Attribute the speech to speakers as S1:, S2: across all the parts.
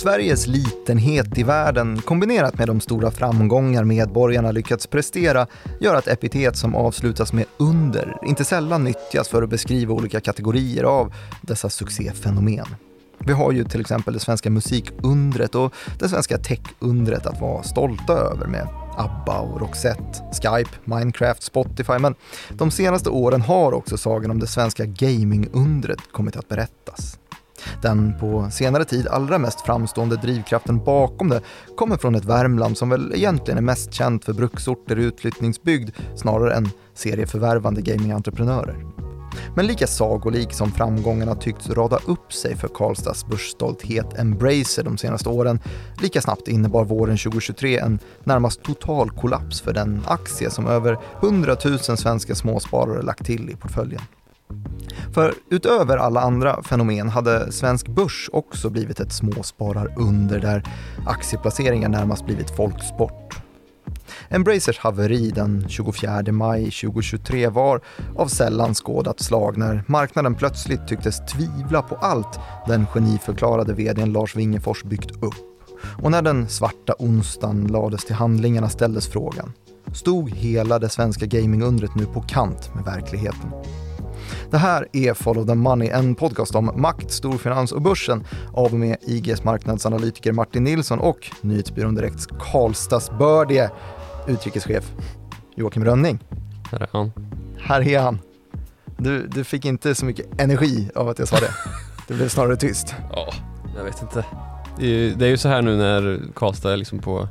S1: Sveriges litenhet i världen kombinerat med de stora framgångar medborgarna lyckats prestera gör att epitet som avslutas med under inte sällan nyttjas för att beskriva olika kategorier av dessa succéfenomen. Vi har ju till exempel det svenska musikundret och det svenska techundret att vara stolta över med ABBA och Roxette, Skype, Minecraft, Spotify. Men de senaste åren har också sagan om det svenska gamingundret kommit att berättas. Den på senare tid allra mest framstående drivkraften bakom det kommer från ett Värmland som väl egentligen är mest känt för bruksorter i utflyttningsbygd snarare än serieförvärvande gamingentreprenörer. Men lika sagolik som framgångarna tyckts rada upp sig för Karlstads börsstolthet Embracer de senaste åren, lika snabbt innebar våren 2023 en närmast total kollaps för den aktie som över 100 000 svenska småsparare lagt till i portföljen. För utöver alla andra fenomen hade svensk börs också blivit ett småspararunder där aktieplaceringar närmast blivit folksport. Embracers haveri den 24 maj 2023 var av sällan skådat slag när marknaden plötsligt tycktes tvivla på allt den geniförklarade vdn Lars Wingefors byggt upp. Och när den svarta onsdagen lades till handlingarna ställdes frågan. Stod hela det svenska gamingundret nu på kant med verkligheten? Det här är Follow the Money, en podcast om makt, storfinans och börsen av och med IGs marknadsanalytiker Martin Nilsson och nyhetsbyrån Direkts Karlstadsbördige utrikeschef Joakim Rönning.
S2: Här är han.
S1: Här är han. Du, du fick inte så mycket energi av att jag sa det. Det blev snarare tyst.
S2: Ja, jag vet inte. Det är, ju, det är ju så här nu när Karlstad är liksom på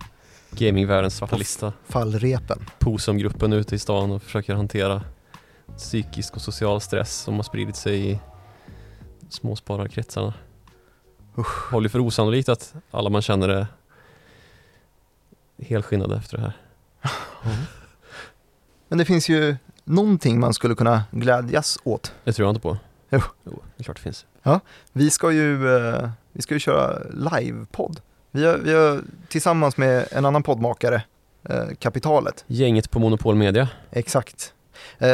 S2: gamingvärldens svarta lista.
S1: Fallrepen.
S2: Posum-gruppen ute i stan och försöker hantera psykisk och social stress som har spridit sig i småspararkretsarna.
S1: Usch.
S2: Håller för osannolikt att alla man känner är helskinnade efter det här.
S1: Men det finns ju någonting man skulle kunna glädjas åt.
S2: Det tror jag inte på.
S1: Jo.
S2: jo det är klart det finns.
S1: Vi ska ju, eh, vi ska ju köra livepodd. Vi har, vi har tillsammans med en annan poddmakare, eh, Kapitalet,
S2: Gänget på Monopol Media.
S1: exakt,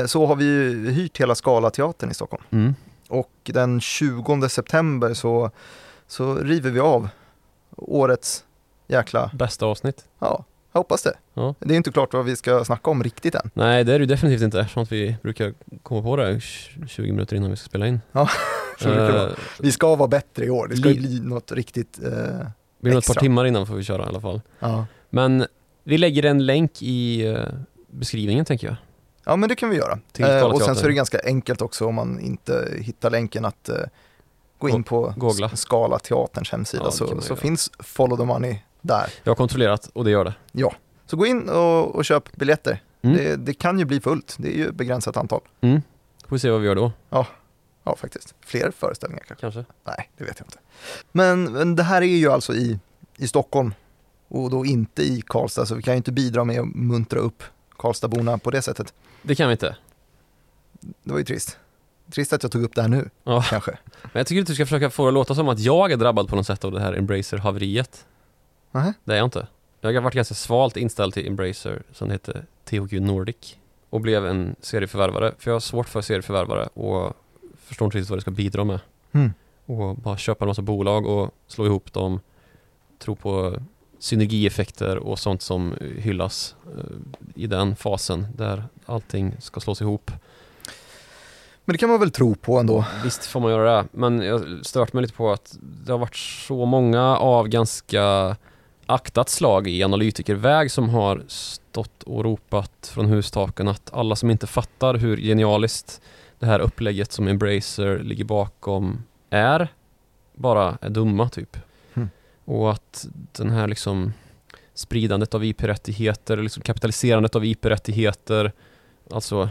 S1: så har vi ju hyrt hela Scalateatern i Stockholm.
S2: Mm.
S1: Och den 20 september så, så river vi av årets jäkla,
S2: Bästa avsnitt.
S1: ja, jag hoppas det.
S2: Ja.
S1: Det är inte klart vad vi ska snacka om riktigt än.
S2: Nej det är det ju definitivt inte att vi brukar komma på det 20 minuter innan vi ska spela in.
S1: Så brukar det vara.
S2: Eh,
S1: Vi ska vara bättre i år, det ska ju
S2: Li-
S1: bli något riktigt, eh,
S2: blir det ett par
S1: extra.
S2: timmar innan får vi köra i alla fall.
S1: ja.
S2: Men vi lägger en länk i eh, beskrivningen tänker jag.
S1: Ja men det kan vi göra. Eh, och sen så är det ganska enkelt också om man inte hittar länken att eh, gå in på
S2: googla.
S1: Skala Teaterns hemsida
S2: Ja,
S1: så, så finns Follow the Money där.
S2: Jag har kontrollerat och det gör det.
S1: Så gå in och, och köp biljetter.
S2: Mm.
S1: Det, det kan ju bli fullt, det är ju begränsat antal.
S2: Mm. Får vi se vad vi gör då,
S1: Ja faktiskt, fler föreställningar kanske.
S2: kanske.
S1: Nej, det vet jag inte. Men, men det här är ju alltså i, i Stockholm och då inte i Karlstad så vi kan ju inte bidra med att muntra upp Karlstadborna på det sättet.
S2: Det kan vi inte.
S1: Det var ju trist. Trist att jag tog upp det här nu,
S2: Ja.
S1: kanske.
S2: Men jag tycker att du ska försöka få det att låta som att jag är drabbad på något sätt av det här Embracer-haveriet.
S1: Nähä?
S2: Det är jag inte. Jag har varit ganska svalt inställd till Embracer som heter THQ Nordic och blev en serieförvärvare. För jag har svårt för serieförvärvare och förstår inte riktigt vad det ska bidra med.
S1: Mm.
S2: Och bara köpa en massa bolag och slå ihop dem. Tro på synergieffekter och sånt som hyllas eh, i den fasen där allting ska slås ihop.
S1: Men det kan man väl tro på ändå.
S2: Visst får man göra det, men jag stört mig lite på att det har varit så många av ganska aktat slag i analytikerväg som har stått och ropat från hustaken att alla som inte fattar hur genialiskt det här upplägget som Embracer ligger bakom är, bara är dumma typ. Och att den här liksom spridandet av IP-rättigheter, liksom kapitaliserandet av IP-rättigheter, alltså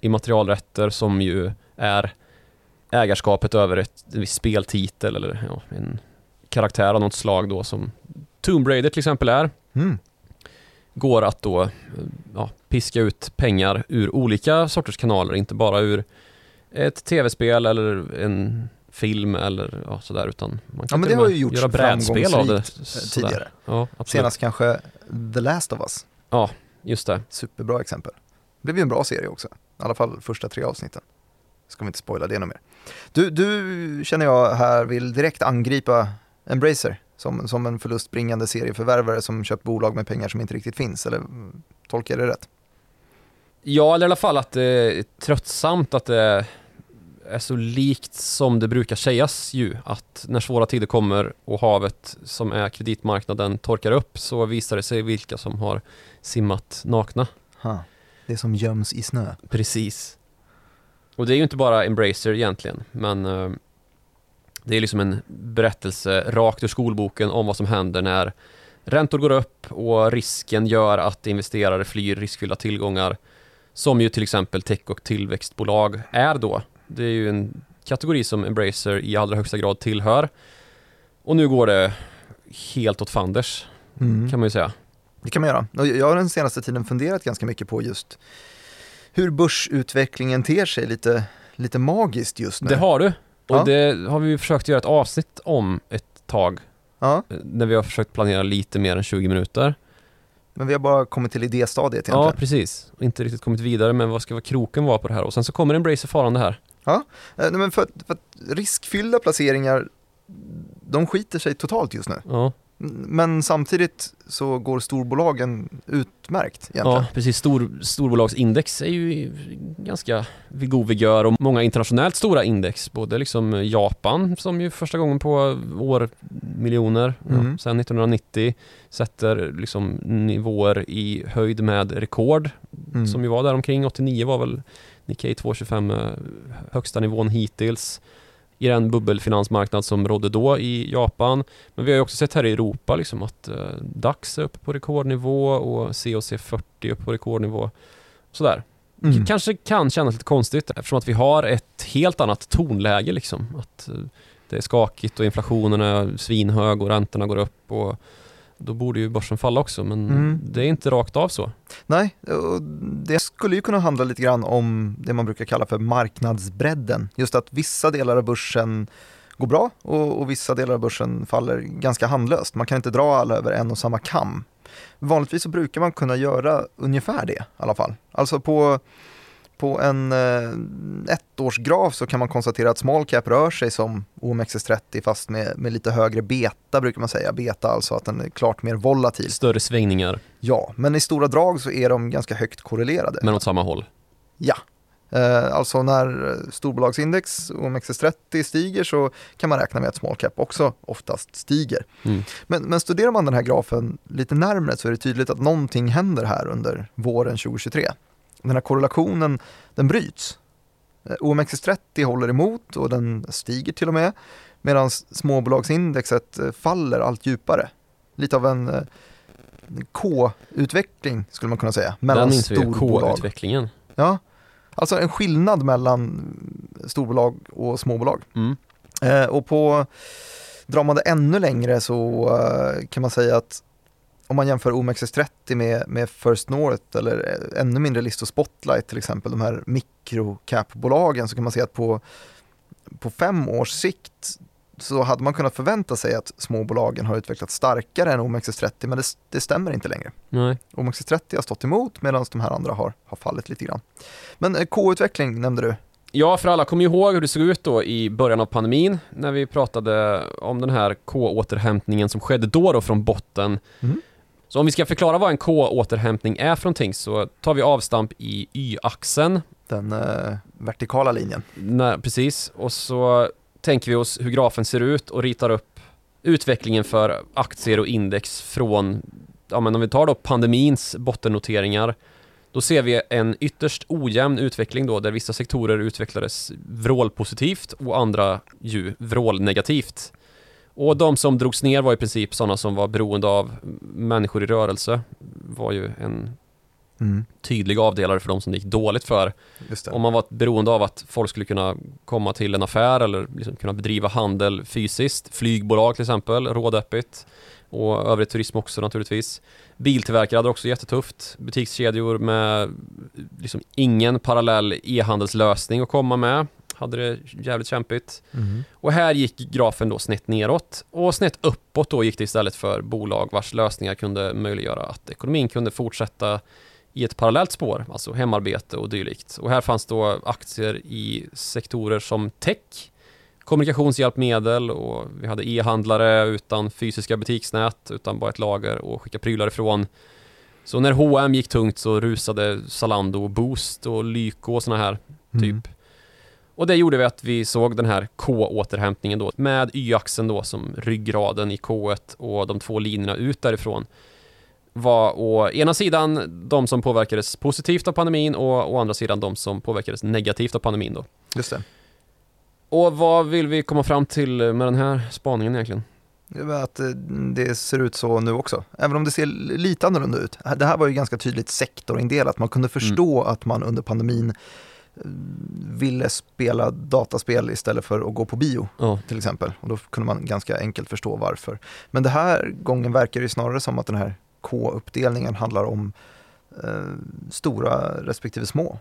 S2: immaterialrätter som ju är ägarskapet över ett, en viss speltitel eller ja, en karaktär av något slag då som Tomb Raider till exempel är
S1: Mm.
S2: går att då ja, piska ut pengar ur olika sorters kanaler, inte bara ur ett tv-spel eller en film eller ja, sådär utan man
S1: Ja
S2: kan
S1: men
S2: till
S1: det har ju gjorts
S2: göra brädspel av det sådär.
S1: tidigare.
S2: Ja.
S1: Senast kanske The Last of Us,
S2: Just det.
S1: superbra exempel. Det blev ju en bra serie också, i alla fall första tre avsnitten. Ska vi inte spoila det något mer. Du, du känner jag här vill direkt angripa Embracer som, som en förlustbringande serieförvärvare som köpt bolag med pengar som inte riktigt finns, eller mm, tolkar jag det rätt?
S2: Ja, eller i alla fall att det är tröttsamt att det är så likt som det brukar sägas ju att när svåra tider kommer och havet som är kreditmarknaden torkar upp så visar det sig vilka som har simmat nakna.
S1: Ha. Det som göms i snö.
S2: Precis. Och det är ju inte bara Embracer egentligen, men eh, det är liksom en berättelse rakt ur skolboken om vad som händer när räntor går upp och risken gör att investerare flyr riskfyllda tillgångar som ju till exempel tech och tillväxtbolag är då. Det är ju en kategori som Embracer i allra högsta grad tillhör. Och nu går det helt åt fanders,
S1: Mm.
S2: kan man ju säga.
S1: Det kan man göra. Och Jag har den senaste tiden funderat ganska mycket på just hur börsutvecklingen ter sig lite, lite magiskt just nu.
S2: Det har du. Och
S1: Ja.
S2: det har vi försökt göra ett avsnitt om ett tag.
S1: Ja,
S2: eh, När vi har försökt planera lite mer än 20 minuter.
S1: men vi har bara kommit till idéstadiet
S2: Ja,
S1: egentligen.
S2: precis. Och inte riktigt kommit vidare, men vad ska kroken vara på det här? Och sen så kommer Embracer farande här.
S1: Eh, nej, men för, för riskfyllda placeringar, de skiter sig totalt just nu.
S2: Ja,
S1: Men samtidigt så går storbolagen utmärkt egentligen.
S2: ja precis. Stor, storbolagsindex är ju ganska vid god vigör och många internationellt stora index. Både liksom Japan som ju första gången på år miljoner
S1: Mm.
S2: ja, sen 1990 sätter liksom nivåer i höjd med rekord
S1: Mm.
S2: som ju var där omkring 89 var väl Nikkei 225 eh, högsta nivån hittills i den bubbelfinansmarknad som rådde då i Japan. Men vi har ju också sett här i Europa liksom att eh, DAX är uppe på rekordnivå och COC 40 är uppe på rekordnivå. Sådär.
S1: Mm.
S2: Kanske kan kännas lite konstigt eftersom att vi har ett helt annat tonläge liksom. Att eh, det är skakigt och inflationen är svinhög och räntorna går upp och då borde ju börsen falla också men
S1: Mm.
S2: det är inte rakt av så.
S1: Nej, det skulle ju kunna handla lite grann om det man brukar kalla för marknadsbredden. Just att vissa delar av börsen går bra och, och vissa delar av börsen faller ganska handlöst. Man kan inte dra alla över en och samma kam. Vanligtvis så brukar man kunna göra ungefär det i alla fall. Alltså på, på en eh, ettårsgraf så kan man konstatera att small cap rör sig som OMXS30 fast med, med lite högre beta brukar man säga. Beta alltså att den är klart mer volatil.
S2: Större svängningar
S1: Ja, men i stora drag så är de ganska högt korrelerade.
S2: men åt samma håll.
S1: Ja, eh, alltså när storbolagsindex OMXS30 stiger så kan man räkna med att small cap också oftast stiger.
S2: Mm.
S1: Men, men studerar man den här grafen lite närmre så är det tydligt att någonting händer här under våren 2023. Den här korrelationen, den bryts. Eh, OMXS30 håller emot och den stiger till och med medan småbolagsindexet eh, faller allt djupare. Lite av en eh, K-utveckling skulle man kunna säga mellan
S2: Den
S1: storbolag.
S2: K-utvecklingen.
S1: Ja, alltså en skillnad mellan storbolag och småbolag.
S2: Mm.
S1: Eh, och på, drar man det ännu längre så eh, kan man säga att om man jämför OMXS30 med, med First North eller eh, ännu mindre listor Spotlight till exempel, de här microcap-bolagen så kan man se att på, på fem års sikt så hade man kunnat förvänta sig att småbolagen har utvecklats starkare än OMXS30 men det, det stämmer inte längre.
S2: Nej.
S1: OMXS30 har stått emot medan de här andra har, har fallit lite grann. Men eh, K-utveckling nämnde du.
S2: Ja, för alla kommer ju ihåg hur det såg ut då i början av pandemin när vi pratade om den här K-återhämtningen som skedde då, då från botten.
S1: Mm.
S2: Så om vi ska förklara vad en K-återhämtning är för någonting så tar vi avstamp i Y-axeln.
S1: Den eh, vertikala linjen.
S2: När, precis, och så tänker vi oss hur grafen ser ut och ritar upp utvecklingen för aktier och index från, ja men om vi tar då pandemins bottennoteringar, då ser vi en ytterst ojämn utveckling då, där vissa sektorer utvecklades vrålpositivt och andra ju vrålnegativt. Och de som drogs ner var i princip sådana som var beroende av människor i rörelse, var ju en
S1: Mm.
S2: tydlig avdelare för de som det gick dåligt för. Om man var beroende av att folk skulle kunna komma till en affär eller liksom kunna bedriva handel fysiskt, flygbolag till exempel, rådöppet och övrig turism också naturligtvis. Biltillverkare hade också jättetufft, butikskedjor med liksom ingen parallell e-handelslösning att komma med, hade det jävligt kämpigt.
S1: Mm.
S2: Och här gick grafen då snett neråt och snett uppåt då gick det istället för bolag vars lösningar kunde möjliggöra att ekonomin kunde fortsätta i ett parallellt spår, alltså hemarbete och dylikt. Och här fanns då aktier i sektorer som tech kommunikationshjälpmedel och vi hade e-handlare utan fysiska butiksnät, utan bara ett lager och skicka prylar ifrån. Så när H&M gick tungt så rusade Zalando, Boost och Lyko och såna här typ.
S1: Mm.
S2: Och det gjorde vi att vi såg den här K-återhämtningen då med Y-axeln då som ryggraden i K1 och de två linjerna ut därifrån var å ena sidan de som påverkades positivt av pandemin och å andra sidan de som påverkades negativt av pandemin då.
S1: Just det.
S2: Och vad vill vi komma fram till med den här spaningen egentligen?
S1: Det är att eh, det ser ut så nu också, även om det ser lite annorlunda ut. Det här var ju ganska tydligt sektorindelat, man kunde förstå att man under pandemin ville spela dataspel istället för att gå på bio
S2: Ja,
S1: till exempel. Och då kunde man ganska enkelt förstå varför. Men det här gången verkar det snarare som att den här K-uppdelningen handlar om eh, stora respektive små.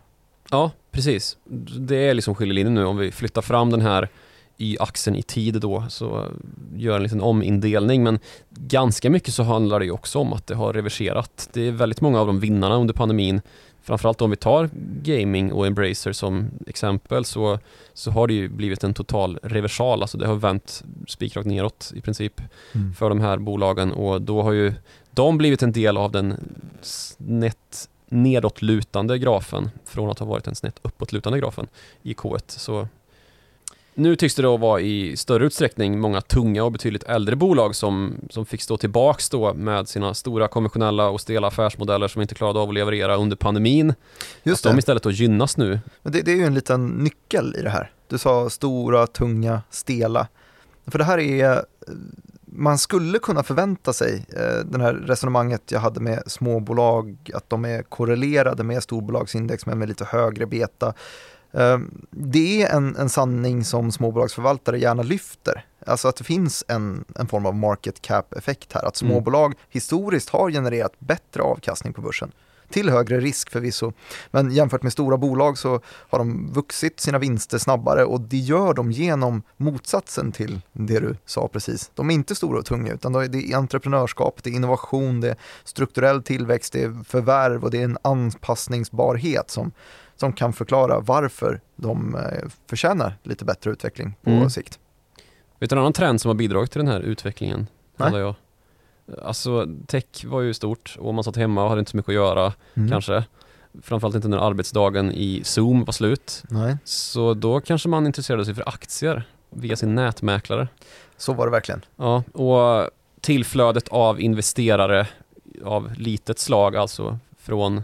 S2: ja, precis. Det är liksom skiljelinjen nu om vi flyttar fram den här Y-axeln i tid då så gör en liten omindelning men ganska mycket så handlar det ju också om att det har reverserat. Det är väldigt många av de vinnarna under pandemin Framförallt om vi tar gaming och Embracer som exempel så, så har det ju blivit en total reversal, alltså det har vänt spikrakt neråt i princip för de här bolagen. Och då har ju de blivit en del av den snett nedåtlutande grafen från att ha varit en snett uppåtlutande grafen i K1. Så nu tycks det då vara i större utsträckning många tunga och betydligt äldre bolag som, som fick stå tillbaks då med sina stora konventionella och stela affärsmodeller som inte klarade av att leverera under pandemin.
S1: Just
S2: att de
S1: det.
S2: istället då gynnas nu.
S1: Men det, det är ju en liten nyckel i det här. Du sa stora, tunga, stela. För det här är, man skulle kunna förvänta sig, eh, det här resonemanget jag hade med småbolag, att de är korrelerade med storbolagsindex men med lite högre beta. Eh, Det är en, en sanning som småbolagsförvaltare gärna lyfter. Alltså att det finns en, en form av market cap-effekt här. Att
S2: Mm.
S1: småbolag historiskt har genererat bättre avkastning på börsen. Till högre risk förvisso. Men jämfört med stora bolag så har de vuxit sina vinster snabbare och det gör de genom motsatsen till det du sa precis. De är inte stora och tunga utan det är entreprenörskap, det är innovation, det är strukturell tillväxt, det är förvärv och det är en anpassningsbarhet som, som kan förklara varför de eh, förtjänar lite bättre utveckling på
S2: Mm.
S1: sikt.
S2: Vet du en annan trend som har bidragit till den här utvecklingen?
S1: Nej.
S2: Jag. Alltså tech var ju stort och man satt hemma och hade inte så mycket att göra
S1: Mm.
S2: kanske. Framförallt inte när arbetsdagen i Zoom var slut.
S1: Nej,
S2: Så då kanske man intresserade sig för aktier via sin nätmäklare.
S1: så var det verkligen.
S2: Ja, och tillflödet av investerare av litet slag, alltså från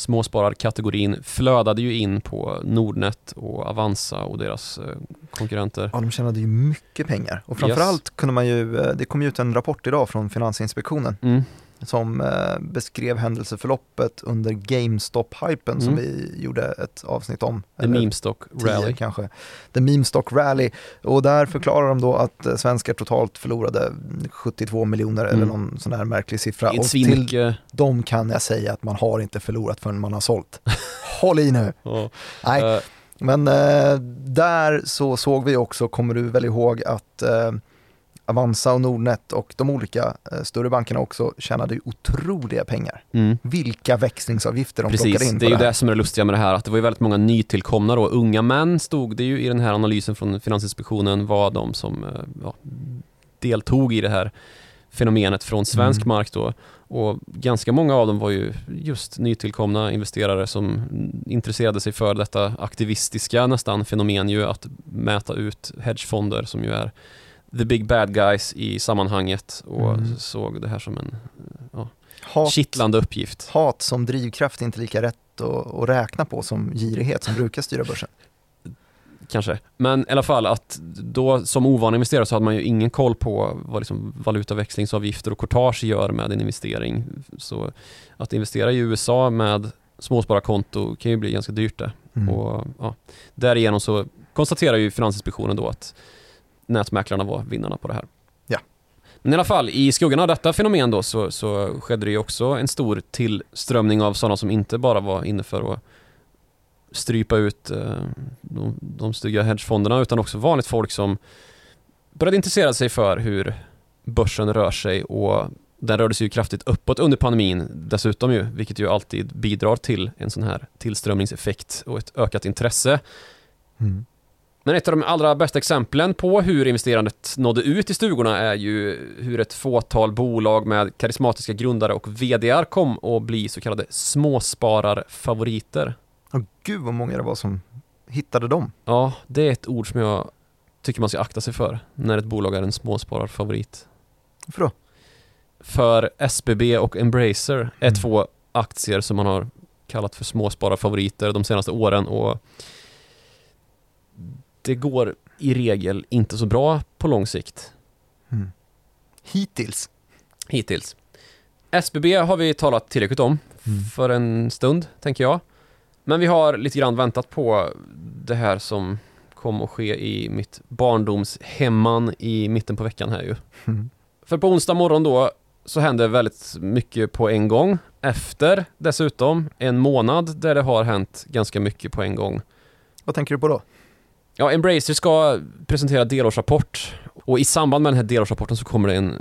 S2: småspararkategorin, flödade ju in på Nordnet och Avanza och deras eh, konkurrenter.
S1: Ja, de tjänade ju mycket pengar och framförallt kunde man ju, eh, det kom ju ut en rapport idag från Finansinspektionen
S2: Mm.
S1: Som eh, beskrev händelseförloppet under GameStop-hypen som
S2: Mm.
S1: vi gjorde ett avsnitt om.
S2: The
S1: eller
S2: meme stock
S1: tio
S2: rally.
S1: kanske. The Meme Stock Rally. Och där förklarar de då att eh, svenskar totalt förlorade 72 miljoner eller
S2: Mm.
S1: någon sån här märklig siffra. Och till dem kan jag säga att man har inte förlorat förrän man har sålt. Håll i nu!
S2: Ja.
S1: Nej,
S2: Eh,
S1: men eh, där så såg vi också, kommer du väl ihåg att eh, Avanza och Nordnet och de olika eh, större bankerna också tjänade ju otroliga pengar.
S2: mm.
S1: Vilka växlingsavgifter de plockade
S2: Precis,
S1: in
S2: det är ju
S1: det
S2: som är det lustiga med det här, att det var ju väldigt många nytillkomna då, unga män stod det ju i den här analysen från Finansinspektionen var de som eh, ja, deltog i det här fenomenet från svensk
S1: Mm.
S2: mark då. Och ganska många av dem var ju just nytillkomna investerare som intresserade sig för detta aktivistiska nästan fenomen ju att mäta ut hedgefonder som ju är the big bad guys i sammanhanget och
S1: Mm.
S2: såg det här som en
S1: Hat,
S2: kittlande uppgift.
S1: hat som drivkraft är inte lika rätt att, att räkna på som girighet som brukar styra börsen.
S2: Kanske. Men i alla fall att då som ovan investerare så hade man ju ingen koll på vad liksom valutaväxlingsavgifter och courtage gör med en investering. Så att investera i USA med småspararkonto kan ju bli ganska dyrt det.
S1: Mm.
S2: Och, ja, därigenom så konstaterar ju Finansinspektionen då att nätmäklarna var vinnarna på det här.
S1: Ja.
S2: Men i alla fall, i skuggan av detta fenomen då så, så skedde det ju också en stor tillströmning av sådana som inte bara var inne för att strypa ut eh, de, de stygga hedgefonderna utan också vanligt folk som började intressera sig för hur börsen rör sig och den rörde sig ju kraftigt uppåt under pandemin dessutom ju, vilket ju alltid bidrar till en sån här tillströmningseffekt och ett ökat intresse.
S1: Mm.
S2: Men ett av de allra bästa exemplen på hur investerandet nådde ut i stugorna är ju hur ett fåtal bolag med karismatiska grundare och VDR kom att bli så kallade småspararfavoriter.
S1: Och gud vad många det var som hittade dem.
S2: Ja, det är ett ord som jag tycker man ska akta sig för när ett bolag är en småspararfavorit.
S1: Varför då?
S2: För SBB och Embracer är
S1: Mm.
S2: två aktier som man har kallat för småspararfavoriter de senaste åren och det går i regel inte så bra på lång sikt
S1: Mm. Hittills.
S2: hittills. SBB har vi talat tillräckligt om
S1: Mm.
S2: för en stund, tänker jag. Men vi har lite grann väntat på det här som kom att ske i mitt barndomshemman i mitten på veckan här ju.
S1: Mm.
S2: För på onsdag morgon då så hände väldigt mycket på en gång. Efter dessutom en månad där det har hänt ganska mycket på en gång.
S1: Vad tänker du på då?
S2: Ja, Embracer ska presentera delårsrapport och i samband med den här delårsrapporten så kommer det en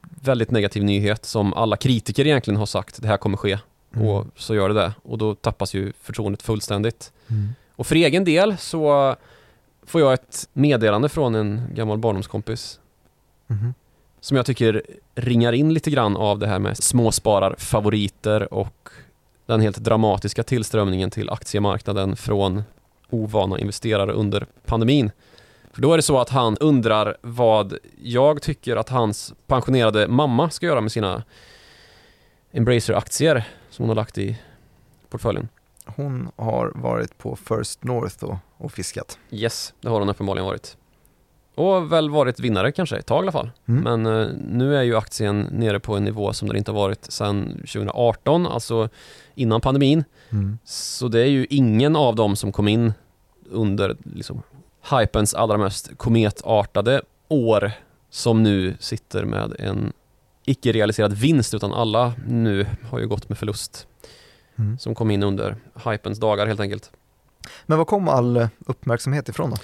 S2: väldigt negativ nyhet som alla kritiker egentligen har sagt det här kommer ske
S1: Mm.
S2: och så gör det det och då tappas ju förtroendet fullständigt.
S1: Mm.
S2: Och för egen del så får jag ett meddelande från en gammal barndomskompis
S1: Mhm.
S2: som jag tycker ringar in lite grann av det här med småspararfavoriter och den helt dramatiska tillströmningen till aktiemarknaden från ovana investerare under pandemin. För då är det så att han undrar vad jag tycker att hans pensionerade mamma ska göra med sina Embracer-aktier som hon har lagt i portföljen.
S1: Hon har varit på First North och, och fiskat.
S2: Yes, det har hon uppenbarligen varit. Och väl varit vinnare kanske, ett tag i alla fall.
S1: Mm.
S2: Men eh, nu är ju aktien nere på en nivå som den inte har varit sedan 2018, alltså innan pandemin.
S1: Mm.
S2: Så det är ju ingen av dem som kom in under liksom, hypens allra mest kometartade år som nu sitter med en icke-realiserad vinst utan alla nu har ju gått med förlust
S1: Mm.
S2: som kom in under hypens dagar helt enkelt.
S1: Men var kom all uppmärksamhet ifrån då?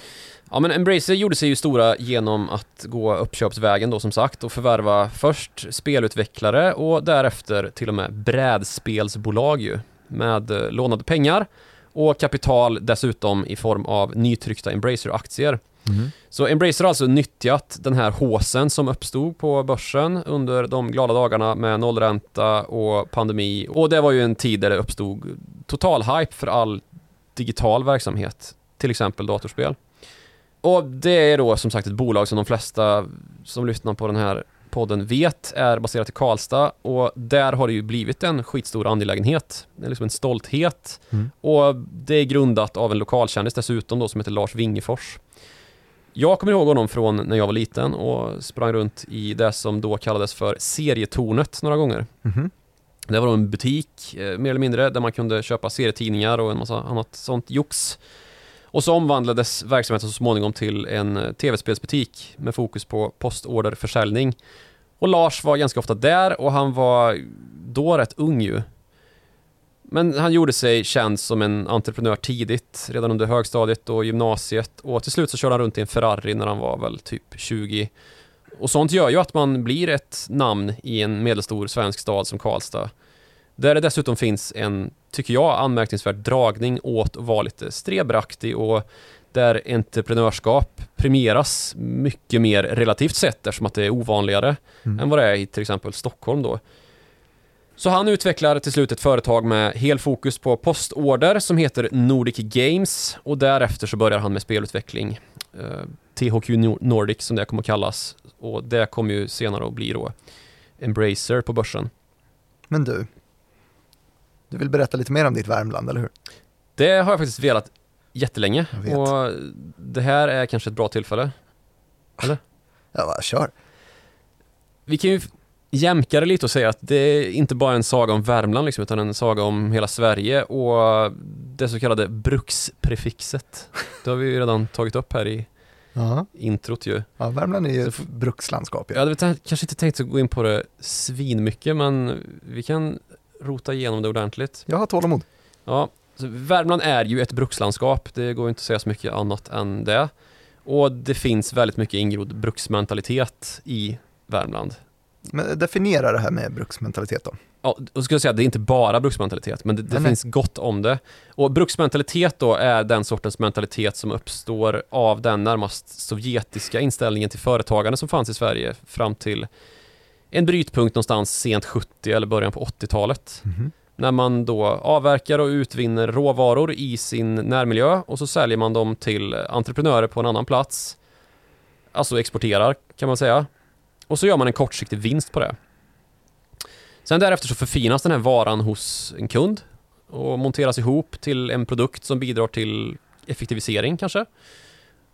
S2: Ja men Embracer gjorde sig ju stora genom att gå uppköpsvägen då som sagt och förvärva först spelutvecklare och därefter till och med brädspelsbolag ju med eh, lånade pengar och kapital dessutom i form av nytryckta Embracer-aktier. Så Embracer har alltså nyttjat den här håsen som uppstod på börsen under de glada dagarna med nollränta och pandemi och det var ju en tid där det uppstod total hype för all digital verksamhet, till exempel datorspel. Och det är då som sagt ett bolag som de flesta som lyssnar på den här podden vet är baserat i Karlstad och där har det ju blivit en skitstor angelägenhet. Det är liksom en stolthet
S1: Mm.
S2: och det är grundat av en lokalkändis dessutom då som heter Lars Wingefors. Jag kommer ihåg honom från när jag var liten och sprang runt i det som då kallades för serietornet några gånger.
S1: Mhm.
S2: Det var då en butik, eh, mer eller mindre, där man kunde köpa serietidningar och en massa annat sånt jox. Och så omvandlades verksamheten så småningom till en eh, tv-spelsbutik med fokus på postorderförsäljning. Och Lars var ganska ofta där och han var då rätt ung ju. Men han gjorde sig känd som en entreprenör tidigt, redan under högstadiet och gymnasiet och till slut så körde han runt i en Ferrari när han var väl typ 20. Och sånt gör ju att man blir ett namn i en medelstor svensk stad som Karlstad. Där det dessutom finns en, tycker jag, anmärkningsvärd dragning åt att vara lite strebraktig och där entreprenörskap premieras mycket mer relativt sett eftersom att det är ovanligare
S1: Mm.
S2: än vad det är i till exempel Stockholm då. Så han utvecklar till slut ett företag med helfokus på postorder som heter Nordic Games och därefter så börjar han med spelutveckling. Eh, THQ Nor- Nordic som det kommer att kallas och det kommer ju senare att bli då Embracer på börsen.
S1: Men du, du vill berätta lite mer om ditt Värmland, eller hur?
S2: Det har jag faktiskt velat jättelänge
S1: Jag
S2: och det här är kanske ett bra tillfälle.
S1: Ja, va, kör.
S2: Vi kan ju jämka det lite och säga att det är inte bara en saga om Värmland liksom, utan en saga om hela Sverige och det så kallade bruksprefixet. Det har vi ju redan tagit upp här i
S1: Ja.
S2: introt ju.
S1: ja, Värmland är ju ett brukslandskap.
S2: Jag
S1: Ja.
S2: hade väl t- kanske inte tänkt att gå in på det svinmycket men vi kan rota igenom det ordentligt.
S1: Jag har tålamod.
S2: Ja, så Värmland är ju ett brukslandskap, det går inte att säga så mycket annat än det. Och det finns väldigt mycket ingrodd bruksmentalitet i Värmland.
S1: Men definiera det här med bruksmentalitet då.
S2: Ja, och skulle jag säga att det är inte bara bruksmentalitet, men det, det finns gott om det. Och bruksmentalitet då är den sortens mentalitet som uppstår av den närmast sovjetiska inställningen till företagande som fanns i Sverige fram till en brytpunkt någonstans sent 70 eller början på 80-talet. När man då avverkar och utvinner råvaror i sin närmiljö och så säljer man dem till entreprenörer på en annan plats. Alltså exporterar kan man säga. Och så gör man en kortsiktig vinst på det. Sen därefter så förfinas den här varan hos en kund och monteras ihop till en produkt som bidrar till effektivisering kanske.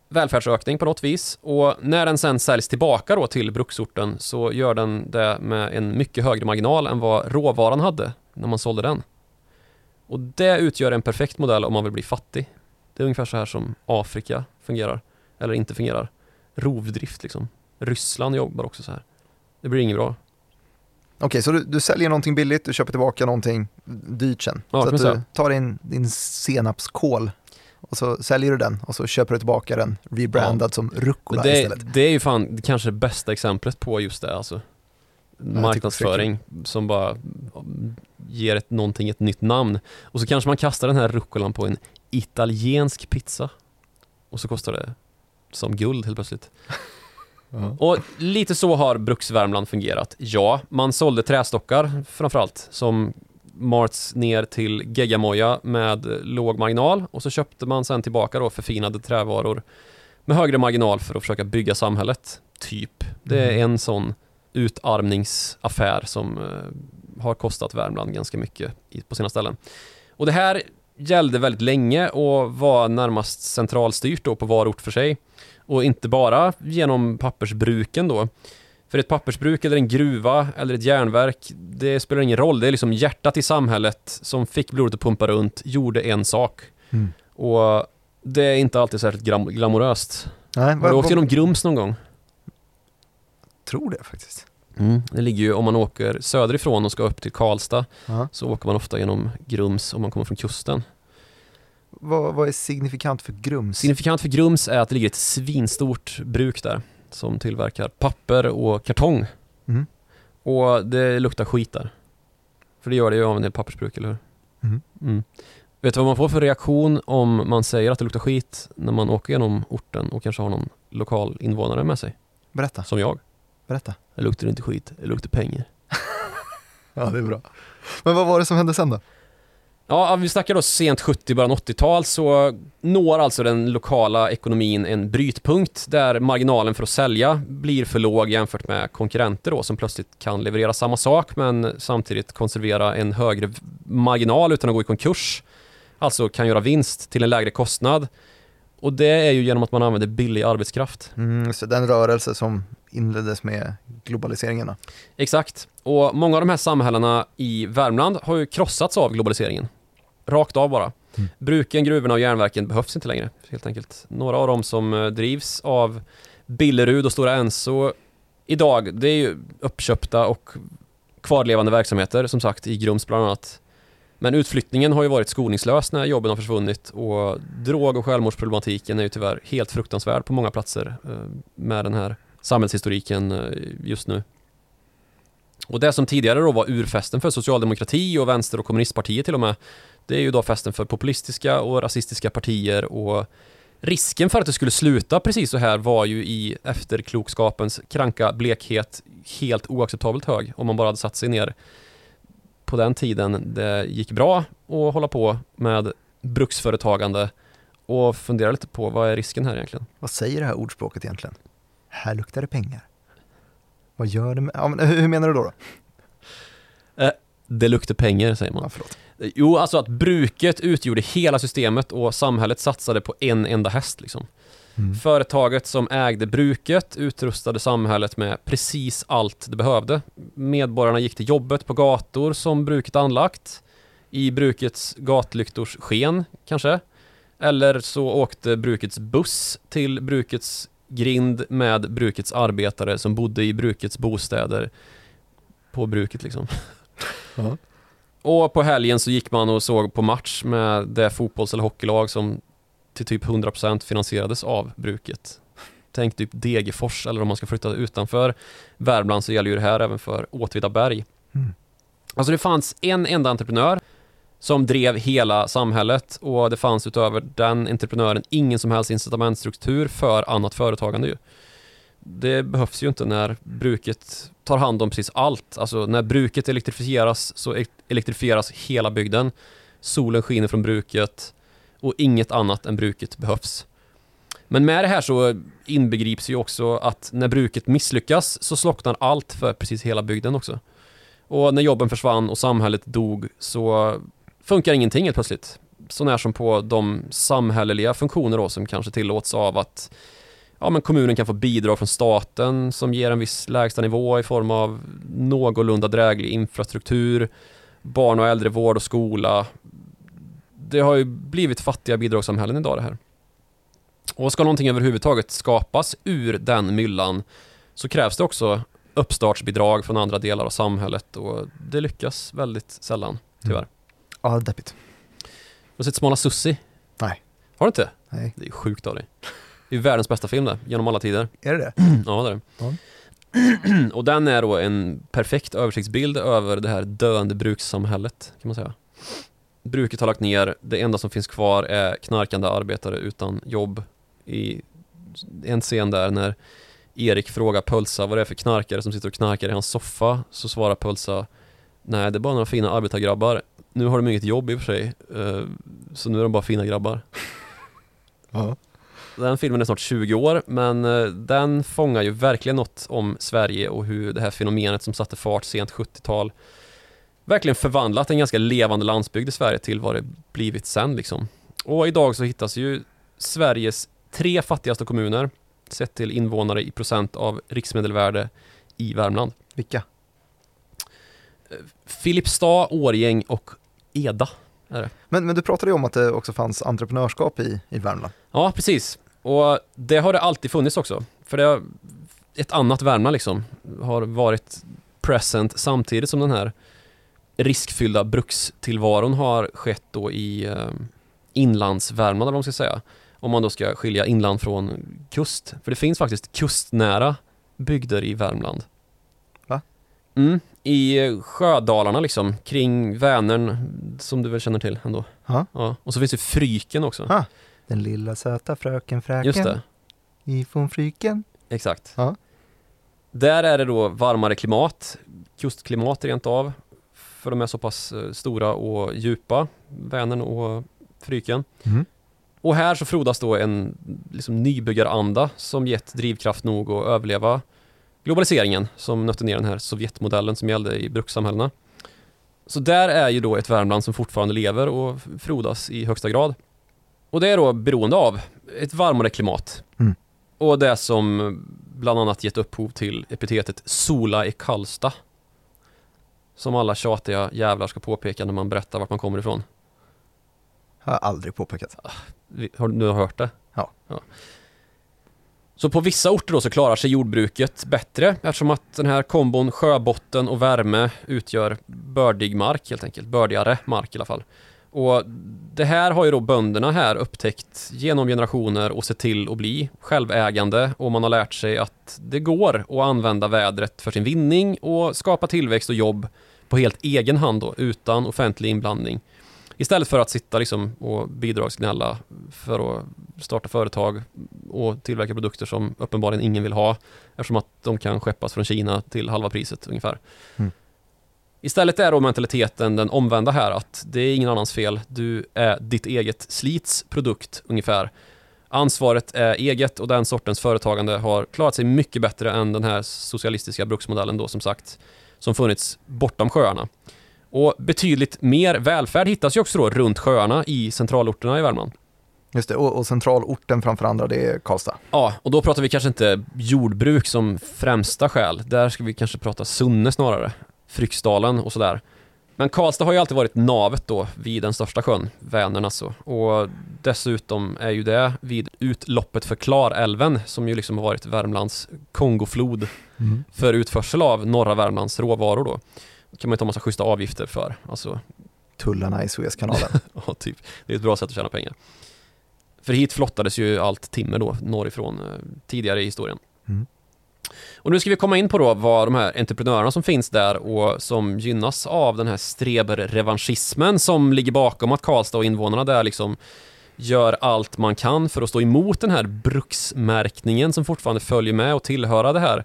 S2: Välfärdsökning på något vis och när den sen säljs tillbaka då till bruksorten så gör den det med en mycket högre marginal än vad råvaran hade när man sålde den. Och det utgör en perfekt modell om man vill bli fattig. Det är ungefär så här som Afrika fungerar, eller inte fungerar. Rovdrift liksom. Ryssland jobbar också så här. Det blir inget bra.
S1: Okej, så du, du säljer någonting billigt, du köper tillbaka någonting dyrt sen.
S2: Ja,
S1: så att du tar in din senapskål och så säljer du den och så köper du tillbaka den rebrandad som rucola
S2: det,
S1: istället.
S2: det är ju fan kanske det bästa exemplet på just det alltså. Marknadsföring som bara ger ett, någonting ett nytt namn. Och så kanske man kastar den här rucolan på en italiensk pizza. Och så kostar det som guld helt plötsligt.
S1: Ja.
S2: Och lite så har Bruksvärmland fungerat. Ja, man sålde trästockar framförallt som marts ner till geggamoja med låg marginal och så köpte man sen tillbaka då förfinade trävaror med högre marginal för att försöka bygga samhället. Typ. Det är
S1: Mm.
S2: en sån utarmningsaffär som eh, har kostat Värmland ganska mycket på sina ställen. Och det här gällde väldigt länge och var närmast centralstyrt då på var ort för sig. Och inte bara genom pappersbruken då. För ett pappersbruk eller en gruva eller ett järnverk, det spelar ingen roll. Det är liksom hjärtat i samhället som fick blodet att pumpa runt, gjorde en sak.
S1: Mm.
S2: Och det är inte alltid särskilt glam- glamoröst.
S1: Nej,
S2: Har du åkt genom Grums någon gång?
S1: tror det faktiskt.
S2: Det ligger ju, om man åker söderifrån och ska upp till Karlstad,
S1: Ja.
S2: så åker man ofta genom Grums om man kommer från kusten.
S1: Vad, vad är signifikant för Grums?
S2: Signifikant för Grums är att det ligger ett svinstort bruk där som tillverkar papper och kartong.
S1: Mm.
S2: Och det luktar skit där. För det gör det ju av en del pappersbruk, eller hur?
S1: Mm.
S2: Mm. Vet du vad man får för reaktion om man säger att det luktar skit när man åker genom orten och kanske har någon lokal invånare med sig?
S1: Berätta,
S2: Som jag.
S1: berätta.
S2: Det luktar inte skit, det luktar pengar.
S1: Ja, det är bra. Men vad var det som hände sen då?
S2: Ja, vi snackar då sent 70, början 80-tal så når alltså den lokala ekonomin en brytpunkt där marginalen för att sälja blir för låg jämfört med konkurrenter då som plötsligt kan leverera samma sak men samtidigt konservera en högre marginal utan att gå i konkurs. Alltså kan göra vinst till en lägre kostnad. Och det är ju genom att man använder billig arbetskraft.
S1: Mm, så den rörelse som inleddes med globaliseringen. då.
S2: Exakt. Och många av de här samhällena i Värmland har ju krossats av globaliseringen. Rakt av bara.
S1: Mm.
S2: Bruken, gruvorna och järnverken behövs inte längre, helt enkelt. Några av dem som eh, drivs av Billerud och Stora Enso idag, det är ju uppköpta och kvarlevande verksamheter, som sagt, i Grums bland annat. Men utflyttningen har ju varit skoningslös när jobben har försvunnit och drog och självmordsproblematiken är ju tyvärr helt fruktansvärd på många platser eh, med den här samhällshistoriken eh, just nu. Och det som tidigare då var urfesten för socialdemokrati och vänster och kommunistpartier till och med, det är ju då festen för populistiska och rasistiska partier och risken för att det skulle sluta precis så här var ju i efterklokskapens kranka blekhet helt oacceptabelt hög om man bara hade satt sig ner på den tiden det gick bra att hålla på med bruksföretagande och fundera lite på vad är risken här egentligen?
S1: Vad säger det här ordspråket egentligen? Här luktar det pengar. Vad gör det med... Ja, men hur menar du då? då?
S2: Det luktar pengar säger man.
S1: Ja, förlåt.
S2: Jo, alltså att bruket utgjorde hela systemet och samhället satsade på en enda häst liksom.
S1: Mm.
S2: Företaget som ägde bruket utrustade samhället med precis allt det behövde. Medborgarna gick till jobbet på gator som bruket anlagt. I brukets gatlyktors sken, kanske. Eller så åkte brukets buss till brukets grind med brukets arbetare som bodde i brukets bostäder på bruket liksom.
S1: Ja.
S2: Och på helgen så gick man och såg på match med det fotbolls eller hockeylag som till typ 100% finansierades av bruket. Tänk typ Degerfors eller om man ska flytta utanför Värmland så gäller ju det här även för Åtvidaberg.
S1: Mm.
S2: Alltså det fanns en enda entreprenör som drev hela samhället och det fanns utöver den entreprenören ingen som helst incitamentstruktur för annat företagande ju. Det behövs ju inte när bruket tar hand om precis allt. Alltså när bruket elektrifieras så e- elektrifieras hela bygden. Solen skiner från bruket och inget annat än bruket behövs. Men med det här så inbegrips ju också att när bruket misslyckas så slocknar allt för precis hela bygden också. Och när jobben försvann och samhället dog så funkar ingenting helt plötsligt. Så när som på de samhälleliga funktioner då som kanske tillåts av att ja, men kommunen kan få bidrag från staten som ger en viss lägsta nivå i form av någorlunda dräglig infrastruktur, barn och äldrevård och skola. Det har ju blivit fattiga bidragssamhällen idag det här. Och ska någonting överhuvudtaget skapas ur den myllan så krävs det också uppstartsbidrag från andra delar av samhället och det lyckas väldigt sällan, tyvärr. Mm.
S1: Ja, deppigt.
S2: Har du sett Smala Sussi?
S1: Nej.
S2: Har du inte?
S1: Nej.
S2: Det är sjukt av dig. Det är världens bästa film det, genom alla tider.
S1: Är det det?
S2: ja, det är det.
S1: Ja.
S2: Och den är då en perfekt översiktsbild över det här döende brukssamhället, kan man säga. Bruket har lagt ner, det enda som finns kvar är knarkande arbetare utan jobb. I en scen där när Erik frågar Pölsa vad det är för knarkare som sitter och knarkar i hans soffa, så svarar Pölsa Nej, det är bara några fina arbetargrabbar. Nu har de inget jobb i och för sig, eh, så nu är de bara fina grabbar.
S1: Ja.
S2: Den filmen är snart 20 år, men eh, den fångar ju verkligen något om Sverige och hur det här fenomenet som satte fart sent 70-tal verkligen förvandlat en ganska levande landsbygd i Sverige till vad det blivit sen liksom. Och idag så hittas ju Sveriges tre fattigaste kommuner sett till invånare i procent av riksmedelvärde i Värmland.
S1: Vilka?
S2: Filipstad, Årgäng och Eda är det.
S1: Men, men du pratade ju om att det också fanns entreprenörskap i, i Värmland.
S2: Ja, precis. Och det har det alltid funnits också. För det har, ett annat Värmland liksom har varit present samtidigt som den här riskfyllda brukstillvaron har skett då i eh, inlandsvärmland eller vad man ska säga. Om man då ska skilja inland från kust. För det finns faktiskt kustnära bygder i Värmland.
S1: Va?
S2: Mm, i Sjödalarna liksom, kring Vänern, som du väl känner till ändå.
S1: Ja.
S2: ja. Och så finns det Fryken också.
S1: Ah, den lilla söta fröken Fräken.
S2: Just det.
S1: Ifrån Fryken.
S2: Exakt.
S1: Ja.
S2: Där är det då varmare klimat, kustklimat rent av. För de är så pass eh, stora och djupa, Vänern och Fryken.
S1: Mm.
S2: Och här så frodas då en liksom, nybyggaranda som gett drivkraft nog att överleva globaliseringen som nötte ner den här Sovjetmodellen som gällde i brukssamhällena. Så där är ju då ett Värmland som fortfarande lever och frodas i högsta grad. Och det är då beroende av ett varmare klimat.
S1: Mm.
S2: Och det som bland annat gett upphov till epitetet Sola i Karlstad. Som alla tjatiga jävlar ska påpeka när man berättar vart man kommer ifrån.
S1: Har jag aldrig påpekat.
S2: Har du har hört det?
S1: Ja.
S2: ja. Så på vissa orter då så klarar sig jordbruket bättre eftersom att den här kombon sjöbotten och värme utgör bördig mark helt enkelt. Bördigare mark i alla fall. Och det här har ju då bönderna här upptäckt genom generationer och sett till att bli självägande och man har lärt sig att det går att använda vädret för sin vinning och skapa tillväxt och jobb på helt egen hand då, utan offentlig inblandning. Istället för att sitta liksom och bidragsgnälla för att starta företag och tillverka produkter som uppenbarligen ingen vill ha eftersom att de kan skeppas från Kina till halva priset ungefär.
S1: Mm.
S2: Istället är då mentaliteten den omvända här att det är ingen annans fel. Du är ditt eget slits produkt ungefär. Ansvaret är eget och den sortens företagande har klarat sig mycket bättre än den här socialistiska bruksmodellen då som sagt som funnits bortom sjöarna. Och betydligt mer välfärd hittas ju också då runt sjöarna i centralorterna i Värmland.
S1: Just det, och, och centralorten framför andra det är Karlstad.
S2: Ja, och då pratar vi kanske inte jordbruk som främsta skäl. Där ska vi kanske prata Sunne snarare. Fryksdalen och sådär. Men Karlstad har ju alltid varit navet då vid den största sjön, Vänern alltså. Och dessutom är ju det vid utloppet för Klarälven som ju liksom har varit Värmlands Kongoflod
S1: Mm.
S2: för utförsel av norra Värmlands råvaror då. Kan man ju ta massa schyssta avgifter för. Alltså,
S1: Tullarna i Suezkanalen.
S2: ja, typ. Det är ett bra sätt att tjäna pengar. För hit flottades ju allt timmer då norrifrån eh, tidigare i historien.
S1: Mm.
S2: Och nu ska vi komma in på då vad de här entreprenörerna som finns där och som gynnas av den här streberrevanschismen som ligger bakom att Karlstad och invånarna där liksom gör allt man kan för att stå emot den här bruksmärkningen som fortfarande följer med och tillhöra det här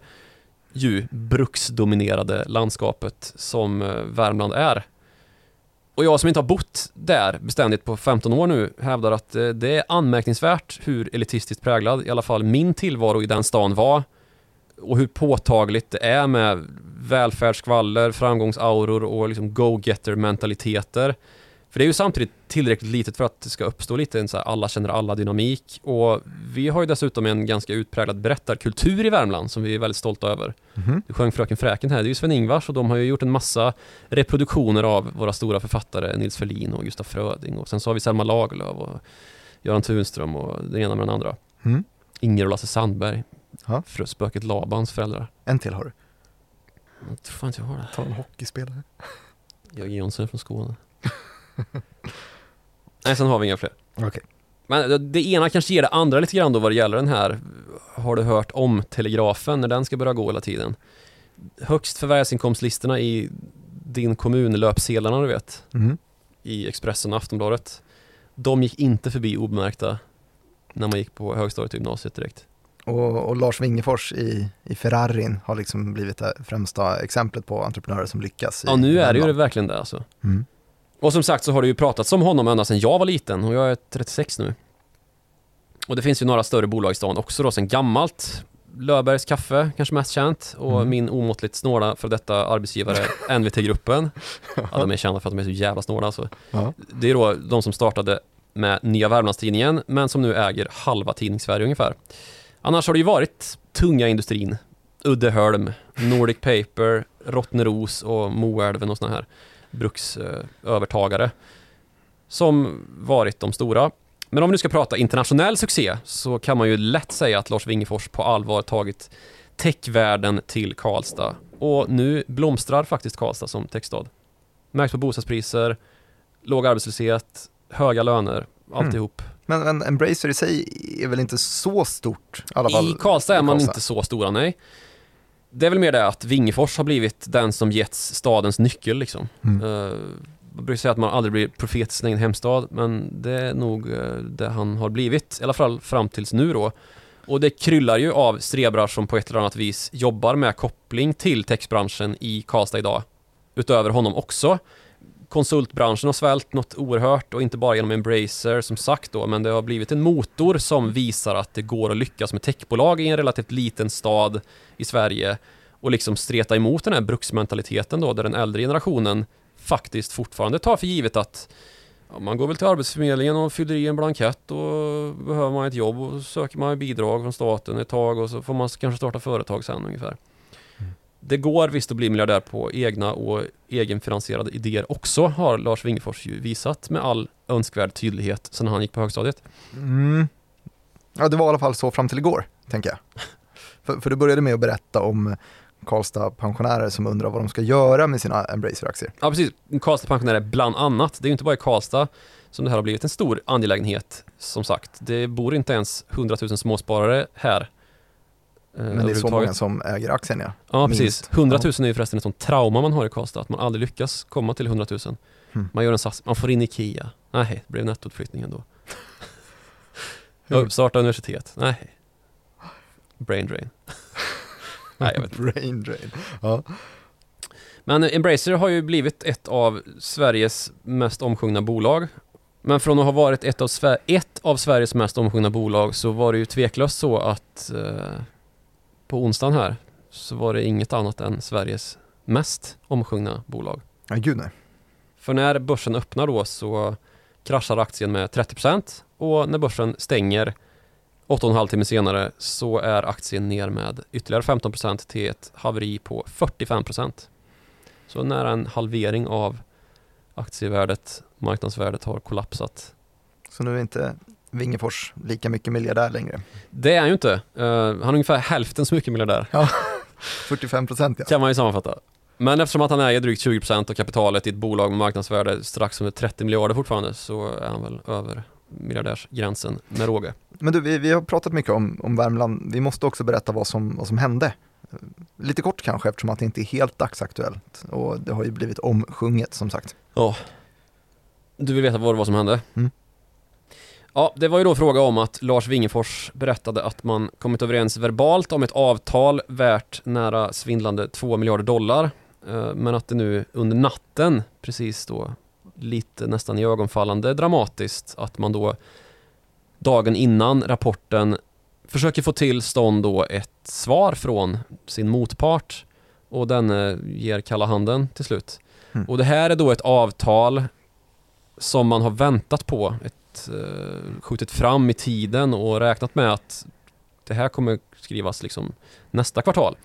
S2: ju bruksdominerade landskapet som eh, Värmland är. Och jag som inte har bott där beständigt på 15 år nu hävdar att eh, det är anmärkningsvärt hur elitistiskt präglad i alla fall min tillvaro i den stan var och hur påtagligt det är med välfärdsskvaller, framgångsauror och liksom go-getter-mentaliteter. För det är ju samtidigt tillräckligt litet för att det ska uppstå lite en så här alla känner alla dynamik och vi har ju dessutom en ganska utpräglad berättarkultur i Värmland som vi är väldigt stolta över.
S1: Mhm.
S2: Du sjöng Fröken Fräken här, det är ju Sven-Ingvars och de har ju gjort en massa reproduktioner av våra stora författare Nils Ferlin och Gustaf Fröding och sen så har vi Selma Lagerlöf och Göran Tunström och den ena med den andra.
S1: Mm.
S2: Inger och Lasse Sandberg. Spöket Labans föräldrar.
S1: En till har du.
S2: Jag tror fan inte jag har det.
S1: Ta en hockeyspelare.
S2: Jag Jonsson från Skåne. Nej, sen har vi inga fler.
S1: Okej.
S2: Men det- ena kanske ger det andra lite grann då vad det gäller den här Har du hört om telegrafen när den ska börja gå hela tiden? Högst förvärvsinkomstlistorna i din kommun, löpsedlarna du vet,
S1: Mhm.
S2: i Expressen och Aftonbladet. De gick inte förbi obemärkta när man gick på högstadiet och gymnasiet direkt.
S1: Och, och Lars Wingefors i, i Ferrarin har liksom blivit det främsta exemplet på entreprenörer som lyckas.
S2: Ja, nu är det ju det verkligen det alltså.
S1: Mm.
S2: Och som sagt så har det ju pratats om honom ända sedan jag var liten och jag är 36 nu. Och det finns ju några större bolag i stan också då sen gammalt. Löfbergs kaffe, kanske mest känt, och
S1: Mm.
S2: min omåttligt snåla för detta arbetsgivare NVT-gruppen. Ja, de är kända för att de är så jävla snåla alltså.
S1: Ja.
S2: Det är då de som startade med Nya Värmlandstidningen, men som nu äger halva tidningssverige ungefär. Annars har det ju varit tunga industrin. Uddeholm, Nordic Paper, Rottneros och Moälven och såna här bruksövertagare. Som varit de stora. Men om vi nu ska prata internationell succé så kan man ju lätt säga att Lars Wingefors på allvar tagit techvärlden till Karlstad. Och nu blomstrar faktiskt Karlstad som techstad. Märks på bostadspriser, låg arbetslöshet, höga löner, alltihop.
S1: Men, men Embracer i sig är väl inte så stort? I, alla fall,
S2: I Karlstad är man
S1: Karlstad.
S2: inte så stora, nej. Det är väl mer det att Wingefors har blivit den som getts stadens nyckel liksom.
S1: Mm.
S2: Uh, man brukar säga att man aldrig blir profet i sin egen hemstad, men det är nog eh, det han har blivit, i alla fall fram tills nu då. Och det kryllar ju av strebrar som på ett eller annat vis jobbar med koppling till techbranschen i Karlstad idag. Utöver honom också. Konsultbranschen har svällt något oerhört och inte bara genom Embracer som sagt då, men det har blivit en motor som visar att det går att lyckas med techbolag i en relativt liten stad i Sverige och liksom streta emot den här bruksmentaliteten då, där den äldre generationen faktiskt fortfarande tar för givet att ja, man går väl till Arbetsförmedlingen och fyller i en blankett och behöver man ett jobb och söker man bidrag från staten ett tag och så får man kanske starta företag sen ungefär. Det går visst att bli miljardär på egna och egenfinansierade idéer också har Lars Wingefors ju visat med all önskvärd tydlighet sedan han gick på högstadiet.
S1: Mm. Ja, det var i alla fall så fram till igår, tänker jag. För, för du började med att berätta om Karlstad-pensionärer som undrar vad de ska göra med sina Embracer-aktier.
S2: Ja precis, Karlstad pensionärer bland annat. Det är ju inte bara i Karlstad som det här har blivit en stor angelägenhet som sagt. Det bor inte ens 100 000 småsparare här. Eh,
S1: Men det är så många som äger aktien, ja.
S2: Ja,
S1: Minst.
S2: precis. 100 000
S1: Ja.
S2: är ju förresten ett sånt trauma man har i Karlstad, att man aldrig lyckas komma till 100 000.
S1: Hmm.
S2: Man gör en sats, man får in Ikea. Nej, det blev nettoutflyttning ändå. Starta universitet. Nej. Brain drain. Nej, jag vet inte.
S1: Brain drain. Ja.
S2: Men Embracer har ju blivit ett av Sveriges mest omsjungna bolag. Men från att ha varit ett av, Sver- ett av Sveriges mest omsjungna bolag så var det ju tveklöst så att eh, på onsdagen här så var det inget annat än Sveriges mest omsjungna bolag.
S1: ja, gud nej.
S2: För när börsen öppnar då så kraschar aktien med 30% och när börsen stänger 8,5 timme senare så är aktien ner med ytterligare 15% till ett haveri på 45%. Så nära en halvering av aktievärdet, marknadsvärdet har kollapsat.
S1: Så nu är inte Wingefors lika mycket miljardär längre.
S2: Det är han ju inte. Eh, han är ungefär hälften så mycket miljardär,
S1: 45 procent ja.
S2: kan man ju sammanfatta. Men eftersom att han äger drygt 20% av kapitalet i ett bolag med marknadsvärde strax under 30 miljarder fortfarande så är han väl över miljardärsgränsen med råge.
S1: Men du, vi, vi har pratat mycket om, om Värmland. Vi måste också berätta vad som, vad som hände. Lite kort kanske eftersom att det inte är helt dagsaktuellt och det har ju blivit omsjunget som sagt.
S2: Ja. Du vill veta vad det var som hände?
S1: Mm.
S2: Ja, det var ju då fråga om att Lars Wingefors berättade att man kommit överens verbalt om ett avtal värt nära svindlande 2 miljarder dollar. Eh, Men att det nu under natten, precis då lite nästan i ögonfallande dramatiskt, att man då dagen innan rapporten försöker få till stånd då ett svar från sin motpart och den eh, ger kalla handen till slut.
S1: Mm.
S2: Och det här är då ett avtal som man har väntat på, ett, eh, skjutit fram i tiden och räknat med att det här kommer skrivas liksom nästa kvartal.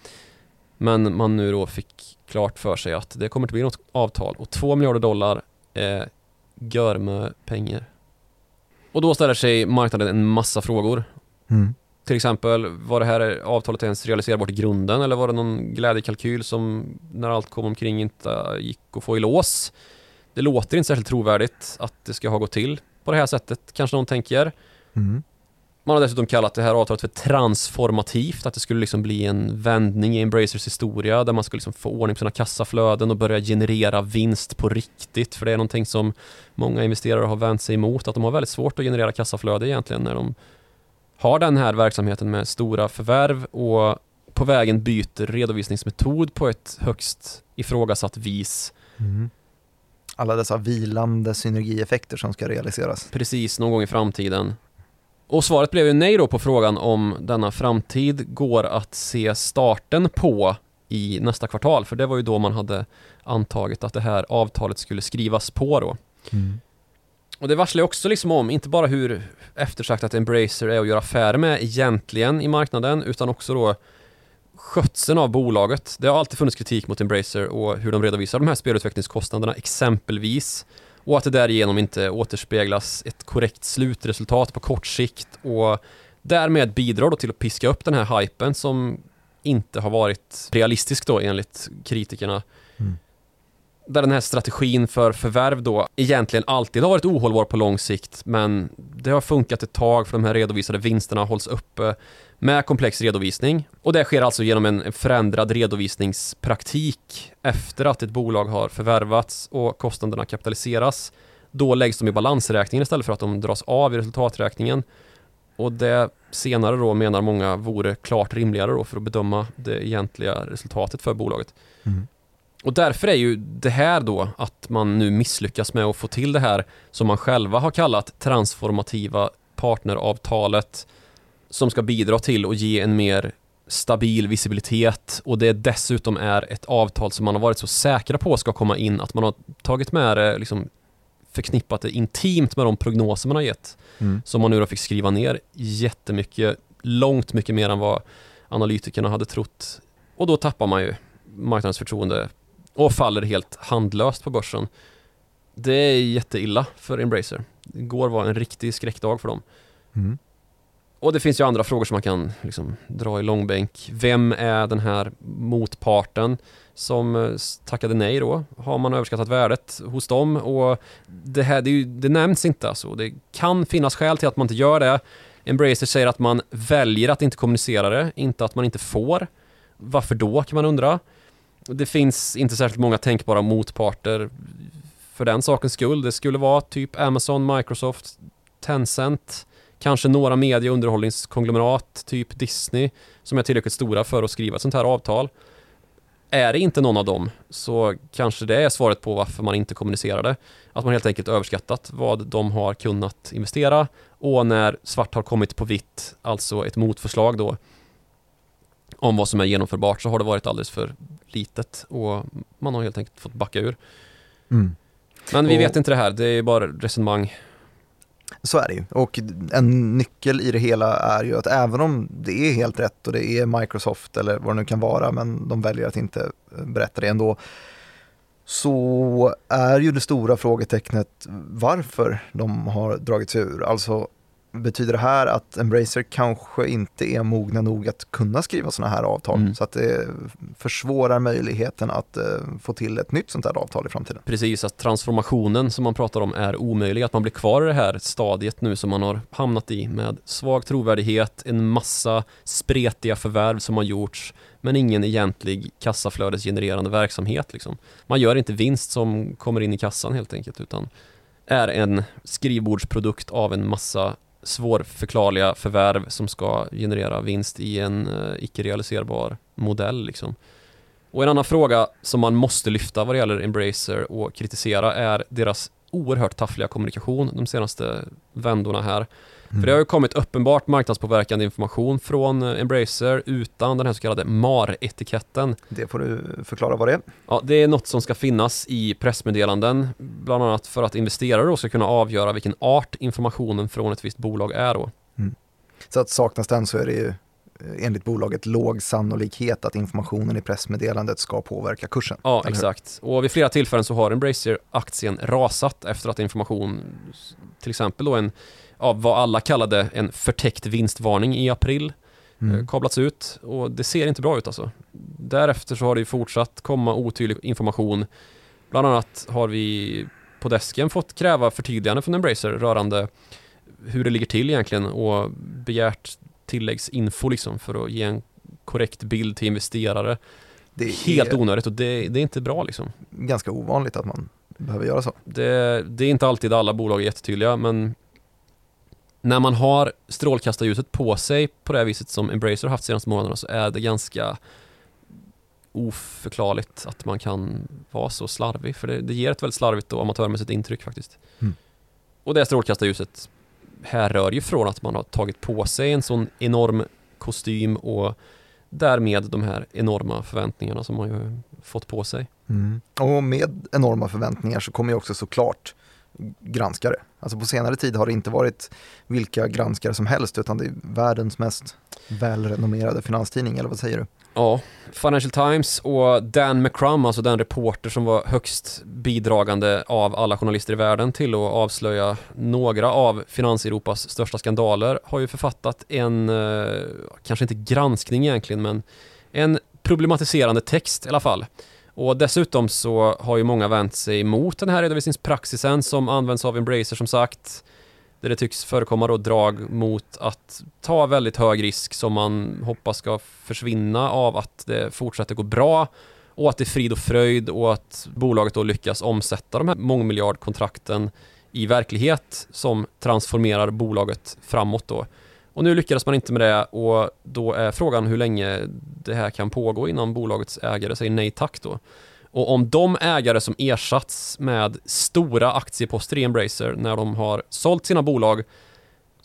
S2: Men man nu då fick klart för sig att det kommer inte bli något avtal och 2 miljarder dollar är görme pengar. Och då ställer sig marknaden en massa frågor.
S1: Mm.
S2: Till exempel, var det här avtalet ens realiserbart i grunden eller var det någon glädjekalkyl som när allt kom omkring inte gick att få i lås? Det låter inte särskilt trovärdigt att det ska ha gått till på det här sättet, kanske någon tänker.
S1: Mm.
S2: Man har dessutom kallat det här avtalet för transformativt, att det skulle liksom bli en vändning i Embracers historia där man skulle liksom få ordning på sina kassaflöden och börja generera vinst på riktigt. För det är någonting som många investerare har vänt sig emot, att de har väldigt svårt att generera kassaflöde egentligen när de har den här verksamheten med stora förvärv och på vägen byter redovisningsmetod på ett högst ifrågasatt vis.
S1: Mm. Alla dessa vilande synergieffekter som ska realiseras.
S2: precis någon gång i framtiden. Och svaret blev ju nej då på frågan om denna framtid går att se starten på i nästa kvartal, för det var ju då man hade antagit att det här avtalet skulle skrivas på då.
S1: Mm.
S2: Och det varslar ju också liksom om, inte bara hur eftersökt Embracer är att göra affärer med egentligen i marknaden, utan också då skötseln av bolaget. Det har alltid funnits kritik mot Embracer och hur de redovisar de här spelutvecklingskostnaderna exempelvis. Och att det därigenom inte återspeglas ett korrekt slutresultat på kort sikt och därmed bidrar då till att piska upp den här hypen som inte har varit realistisk då enligt kritikerna.
S1: Mm.
S2: Där den här strategin för förvärv då egentligen alltid har varit ohållbar på lång sikt men det har funkat ett tag för de här redovisade vinsterna hålls uppe med komplex redovisning. Och det sker alltså genom en förändrad redovisningspraktik efter att ett bolag har förvärvats och kostnaderna kapitaliseras. Då läggs de i balansräkningen istället för att de dras av i resultaträkningen. Och det senare då menar många vore klart rimligare då för att bedöma det egentliga resultatet för bolaget.
S1: Mm.
S2: Och därför är ju det här då att man nu misslyckas med att få till det här som man själva har kallat transformativa partneravtalet som ska bidra till att ge en mer stabil visibilitet och det dessutom är ett avtal som man har varit så säkra på ska komma in att man har tagit med det, liksom förknippat det intimt med de prognoser man har gett
S1: Mm.
S2: som man nu då fick skriva ner jättemycket, långt mycket mer än vad analytikerna hade trott. Och då tappar man ju marknadens förtroende och faller helt handlöst på börsen. Det är jätteilla för Embracer. Igår var en riktig skräckdag för dem.
S1: Mm.
S2: Och det finns ju andra frågor som man kan liksom dra i långbänk. Vem är den här motparten som eh, tackade nej då? Har man överskattat värdet hos dem? Och det här, det, ju, det nämns inte alltså. Det kan finnas skäl till att man inte gör det. Embracer säger att man väljer att inte kommunicera det, inte att man inte får. Varför då kan man undra. Det finns inte särskilt många tänkbara motparter för den sakens skull. Det skulle vara typ Amazon, Microsoft, Tencent, kanske några media och underhållningskonglomerat, typ Disney, som är tillräckligt stora för att skriva ett sånt här avtal. Är det inte någon av dem så kanske det är svaret på varför man inte kommunicerar det. Att man helt enkelt överskattat vad de har kunnat investera och när svart har kommit på vitt, alltså ett motförslag då, om vad som är genomförbart så har det varit alldeles för litet och man har helt enkelt fått backa ur.
S1: Mm.
S2: Men vi
S1: Och-
S2: vet inte det här, det är bara resonemang.
S1: Så är det ju. Och en nyckel i det hela är ju att även om det är helt rätt och det är Microsoft eller vad det nu kan vara, men de väljer att inte eh, berätta det ändå, så är ju det stora frågetecknet varför de har dragit sig ur. Alltså Betyder det här att Embracer kanske inte är mogna nog att kunna skriva sådana här avtal?
S2: Mm.
S1: Så att det försvårar möjligheten att eh, få till ett nytt sånt här avtal i framtiden?
S2: Precis, att transformationen som man pratar om är omöjlig. Att man blir kvar i det här stadiet nu som man har hamnat i med svag trovärdighet, en massa spretiga förvärv som har gjorts, men ingen egentlig kassaflödesgenererande verksamhet. Liksom. Man gör inte vinst som kommer in i kassan helt enkelt, utan är en skrivbordsprodukt av en massa svårförklarliga förvärv som ska generera vinst i en uh, icke-realiserbar modell. Liksom. Och en annan fråga som man måste lyfta vad det gäller Embracer och kritisera är deras oerhört taffliga kommunikation de senaste vändorna här. Mm. För det har ju kommit uppenbart marknadspåverkande information från eh, Embracer utan den här så kallade MAR-etiketten.
S1: Det får du förklara vad det är.
S2: Ja, det är något som ska finnas i pressmeddelanden, bland annat för att investerare då ska kunna avgöra vilken art informationen från ett visst bolag är då. Mm.
S1: Så att saknas den så är det ju eh, enligt bolaget låg sannolikhet att informationen i pressmeddelandet ska påverka kursen.
S2: Ja, exakt. Och vid flera tillfällen så har Embracer-aktien rasat efter att information, till exempel då en av vad alla kallade en förtäckt vinstvarning i april mm. Eh, kablats ut och det ser inte bra ut alltså. Därefter så har det fortsatt komma otydlig information. Bland annat har vi på desken fått kräva förtydligande från Embracer rörande hur det ligger till egentligen och begärt tilläggsinfo liksom för att ge en korrekt bild till investerare. Det är helt onödigt och det, det, är inte bra liksom.
S1: Ganska ovanligt att man behöver göra så.
S2: Det, det är inte alltid alla bolag är jättetydliga men när man har strålkastarljuset på sig på det viset som Embracer har haft senaste månaderna så är det ganska oförklarligt att man kan vara så slarvig. För det, det ger ett väldigt slarvigt och amatörmässigt intryck faktiskt. Mm. Och det strålkastarljuset härrör ju från att man har tagit på sig en sån enorm kostym och därmed de här enorma förväntningarna som man ju fått på sig.
S1: Mm. Och med enorma förväntningar så kommer ju också såklart granskare. Alltså på senare tid har det inte varit vilka granskare som helst utan det är världens mest välrenommerade finanstidning, eller vad säger du?
S2: Ja, Financial Times och Dan McCrum, alltså den reporter som var högst bidragande av alla journalister i världen till att avslöja några av Finanseuropas största skandaler, har ju författat en, eh, kanske inte granskning egentligen, men en problematiserande text i alla fall och dessutom så har ju många vänt sig mot den här redovisningspraxisen som används av Embracer som sagt. Där det tycks förekomma då drag mot att ta väldigt hög risk som man hoppas ska försvinna av att det fortsätter gå bra och att det är frid och fröjd och att bolaget då lyckas omsätta de här mångmiljardkontrakten i verklighet som transformerar bolaget framåt då. Och nu lyckades man inte med det och då är frågan hur länge det här kan pågå innan bolagets ägare säger nej tack då. Och om de ägare som ersatts med stora aktieposter i Embracer när de har sålt sina bolag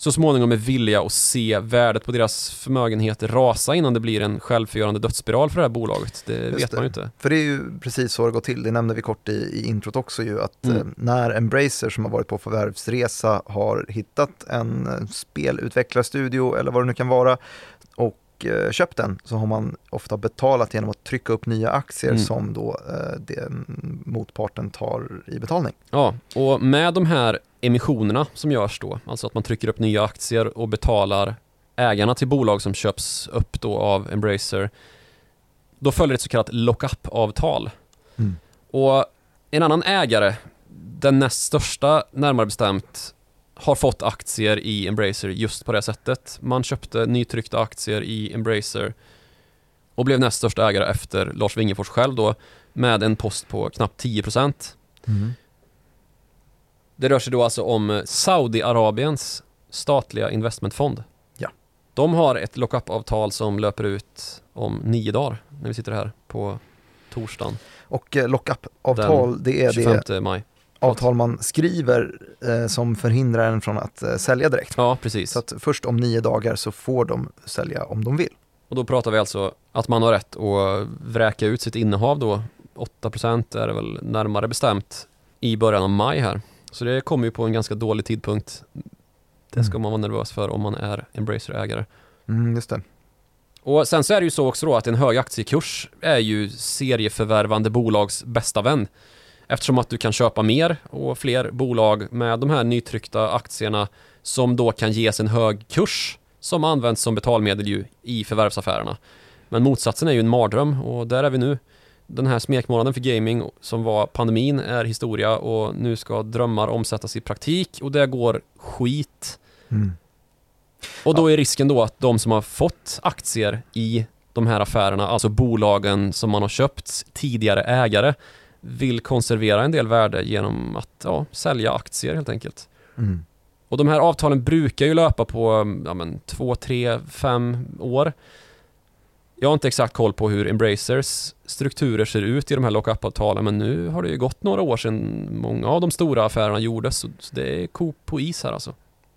S2: så småningom är villiga att se värdet på deras förmögenheter rasa innan det blir en självförgörande dödsspiral för det här bolaget. Det Just vet det. man ju inte.
S1: För det är ju precis så det går till, det nämnde vi kort i, i introt också ju, att mm. eh, när Embracer som har varit på förvärvsresa har hittat en eh, spelutvecklarstudio eller vad det nu kan vara och eh, köpt den så har man ofta betalat genom att trycka upp nya aktier mm. som då eh, det, motparten tar i betalning.
S2: Ja, och med de här emissionerna som görs då, alltså att man trycker upp nya aktier och betalar ägarna till bolag som köps upp då av Embracer, då följer ett så kallat lock-up-avtal. Mm. Och en annan ägare, den näst största närmare bestämt, har fått aktier i Embracer just på det sättet. Man köpte nytryckta aktier i Embracer och blev näst största ägare efter Lars Wingefors själv då med en post på knappt 10%. Mm. Det rör sig då alltså om Saudiarabiens statliga investmentfond.
S1: Ja.
S2: De har ett lockup-avtal som löper ut om nio dagar när vi sitter här på torsdagen.
S1: Och eh, lockup-avtal det är 25
S2: det maj.
S1: Avtal man skriver eh, som förhindrar en från att eh, sälja direkt.
S2: Ja, precis.
S1: Så att först om nio dagar så får de sälja om de vill.
S2: Och då pratar vi alltså att man har rätt att vräka ut sitt innehav då. 8% är det väl närmare bestämt i början av maj här. Så det kommer ju på en ganska dålig tidpunkt. Det ska mm. man vara nervös för om man är Embracer-ägare.
S1: Mm, just det.
S2: Och sen så är det ju så också då att en hög aktiekurs är ju serieförvärvande bolags bästa vän. Eftersom att du kan köpa mer och fler bolag med de här nytryckta aktierna som då kan ges en hög kurs som används som betalmedel ju i förvärvsaffärerna. Men motsatsen är ju en mardröm och där är vi nu. Den här smekmånaden för gaming som var pandemin är historia och nu ska drömmar omsättas i praktik och det går skit.
S1: Mm.
S2: Och då är risken då att de som har fått aktier i de här affärerna, alltså bolagen som man har köpt, tidigare ägare, vill konservera en del värde genom att ja, sälja aktier helt enkelt.
S1: Mm.
S2: Och de här avtalen brukar ju löpa på ja, men, två, tre, fem år. Jag har inte exakt koll på hur Embracers strukturer ser ut i de här lockup-avtalen men nu har det ju gått några år sedan många av de stora affärerna gjordes så det är ko på is här alltså.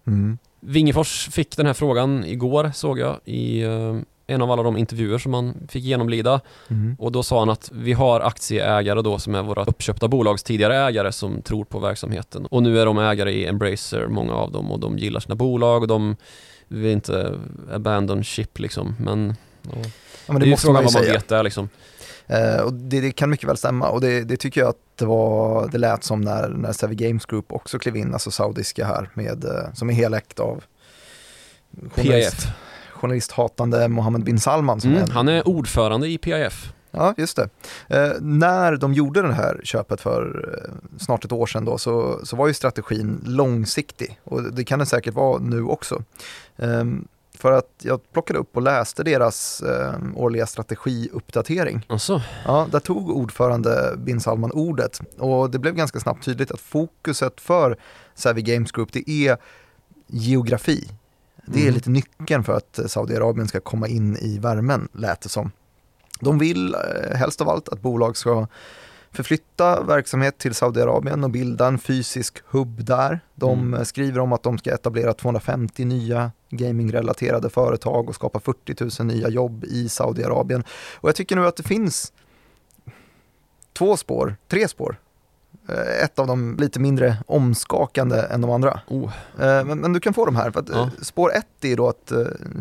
S1: Mm.
S2: Wingefors fick den här frågan igår såg jag i eh, en av alla de intervjuer som han fick genomlida
S1: Mm.
S2: och då sa han att vi har aktieägare då som är våra uppköpta bolags tidigare ägare som tror på verksamheten och nu är de ägare i Embracer, många av dem och de gillar sina bolag och de vill inte abandon ship liksom men ja.
S1: Men
S2: det,
S1: det,
S2: är frågan vad man vet där liksom.
S1: Eh, och det, det kan mycket väl stämma och det, det tycker jag att det, var, det lät som när, när Savvy Games Group också klev in, alltså saudiska här, med, eh, som är helägt av
S2: PIF.
S1: Journalisthatande Mohammed bin Salman. Som
S2: Mm,
S1: är,
S2: han är ordförande i PIF.
S1: Ja, just det. Eh, när de gjorde det här köpet för eh, snart ett år sedan då, så, så var ju strategin långsiktig och det kan den säkert vara nu också. Ehm, för att jag plockade upp och läste deras eh, årliga strategiuppdatering.
S2: Alltså,
S1: Ja, där tog ordförande bin Salman ordet och det blev ganska snabbt tydligt att fokuset för Savvy Games Group det är geografi. Det är
S2: Mm.
S1: lite nyckeln för att eh, Saudiarabien ska komma in i värmen, lät det som. De vill eh, helst av allt att bolag ska förflytta verksamhet till Saudiarabien och bilda en fysisk hubb där. De
S2: Mm.
S1: eh, skriver om att de ska etablera 250 nya gamingrelaterade företag och skapa 40 000 nya jobb i Saudiarabien. Och jag tycker nu att det finns två spår, tre spår. Eh, Ett av dem lite mindre omskakande än de andra.
S2: oh,
S1: Eh, Men, men du kan få de här. För att, eh,
S2: Ja.
S1: Spår ett är då att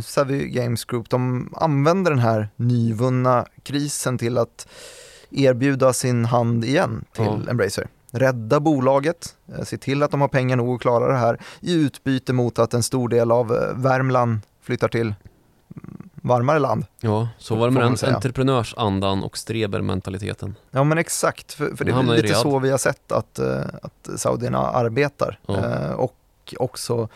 S1: Savvy Games Group de använder den här nyvunna krisen till att erbjuda sin hand igen till
S2: Ja.
S1: Embracer. Rädda bolaget, eh, se till att de har pengar nog att klara det här i utbyte mot att en stor del av eh, Värmland flyttar till mm, varmare land.
S2: ja, så var det med den entreprenörsandan och strebermentaliteten.
S1: Ja men exakt, för, för det är lite så vi har sett att, eh, att saudierna arbetar.
S2: Ja.
S1: Eh, och också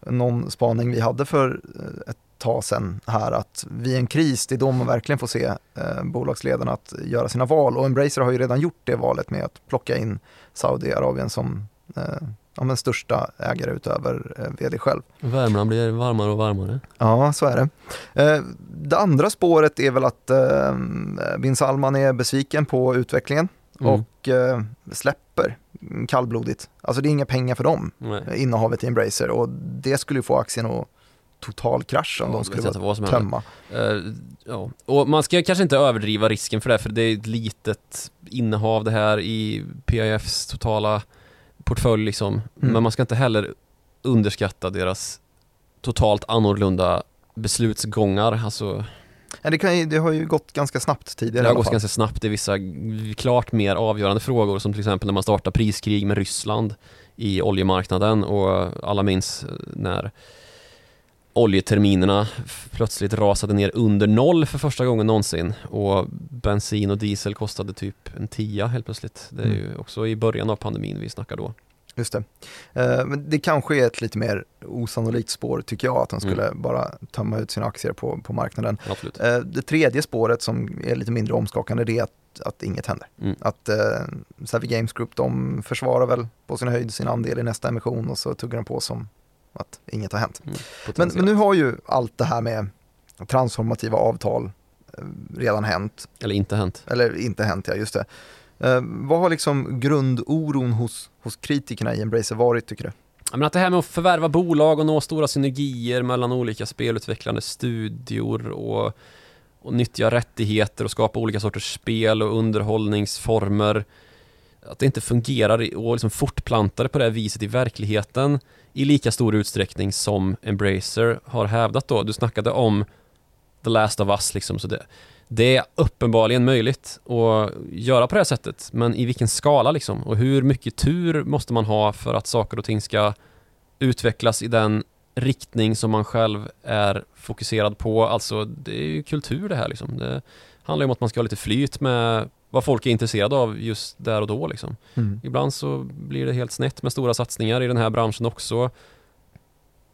S1: någon spaning vi hade för eh, ett tag sedan här att vid en kris, det är då man verkligen får se eh, bolagsledarna att göra sina val och Embracer har ju redan gjort det valet med att plocka in Saudiarabien som eh, ja, men största ägare utöver eh, vd själv.
S2: Värmland blir varmare och varmare.
S1: Ja, så är det. Eh, det andra spåret är väl att eh, bin Salman är besviken på utvecklingen
S2: Mm.
S1: och släpper kallblodigt. Alltså det är inga pengar för dem,
S2: Nej.
S1: innehavet i Embracer och det skulle ju få aktien att totalkrascha om
S2: Ja,
S1: de skulle vara tömma.
S2: Eh, ja. Och man ska kanske inte överdriva risken för det, för det är ett litet innehav det här i PIFs totala portfölj liksom.
S1: Mm.
S2: Men man ska inte heller underskatta deras totalt annorlunda beslutsgångar. Alltså,
S1: Ja, det, ju- det har ju gått ganska snabbt tidigare
S2: det har gått ganska snabbt i vissa klart mer avgörande frågor som till exempel när man startar priskrig med Ryssland i oljemarknaden och alla minns när oljeterminerna plötsligt rasade ner under noll för första gången någonsin och bensin och diesel kostade typ en tia helt plötsligt. Det är
S1: Mm.
S2: ju också i början av pandemin vi snackar då.
S1: Just det. Eh, men det kanske är ett lite mer osannolikt spår tycker jag, att de skulle
S2: Mm.
S1: bara tömma ut sina aktier på, på marknaden.
S2: Absolut.
S1: Eh, Det tredje spåret som är lite mindre omskakande det är att, att inget händer.
S2: Mm.
S1: Att eh, Savvy Games Group de försvarar väl på sin höjd sin andel i nästa emission och så tuggar de på som att inget har hänt.
S2: Mm.
S1: Men, men nu har ju allt det här med transformativa avtal eh, redan hänt,
S2: Eller inte hänt.
S1: eller inte hänt, ja just det. Eh, vad har liksom grundoron hos, hos kritikerna i Embracer varit tycker du?
S2: Ja, men att det här med att förvärva bolag och nå stora synergier mellan olika spelutvecklande studior och, och nyttja rättigheter och skapa olika sorters spel och underhållningsformer. Att det inte fungerar och liksom fortplantar det på det här viset i verkligheten i lika stor utsträckning som Embracer har hävdat då. Du snackade om The Last of Us liksom, så det, det är uppenbarligen möjligt att göra på det här sättet, men i vilken skala liksom? Och hur mycket tur måste man ha för att saker och ting ska utvecklas i den riktning som man själv är fokuserad på. Alltså det är ju kultur det här liksom. Det handlar ju om att man ska ha lite flyt med vad folk är intresserade av just där och då liksom.
S1: Mm.
S2: Ibland så blir det helt snett med stora satsningar i den här branschen också.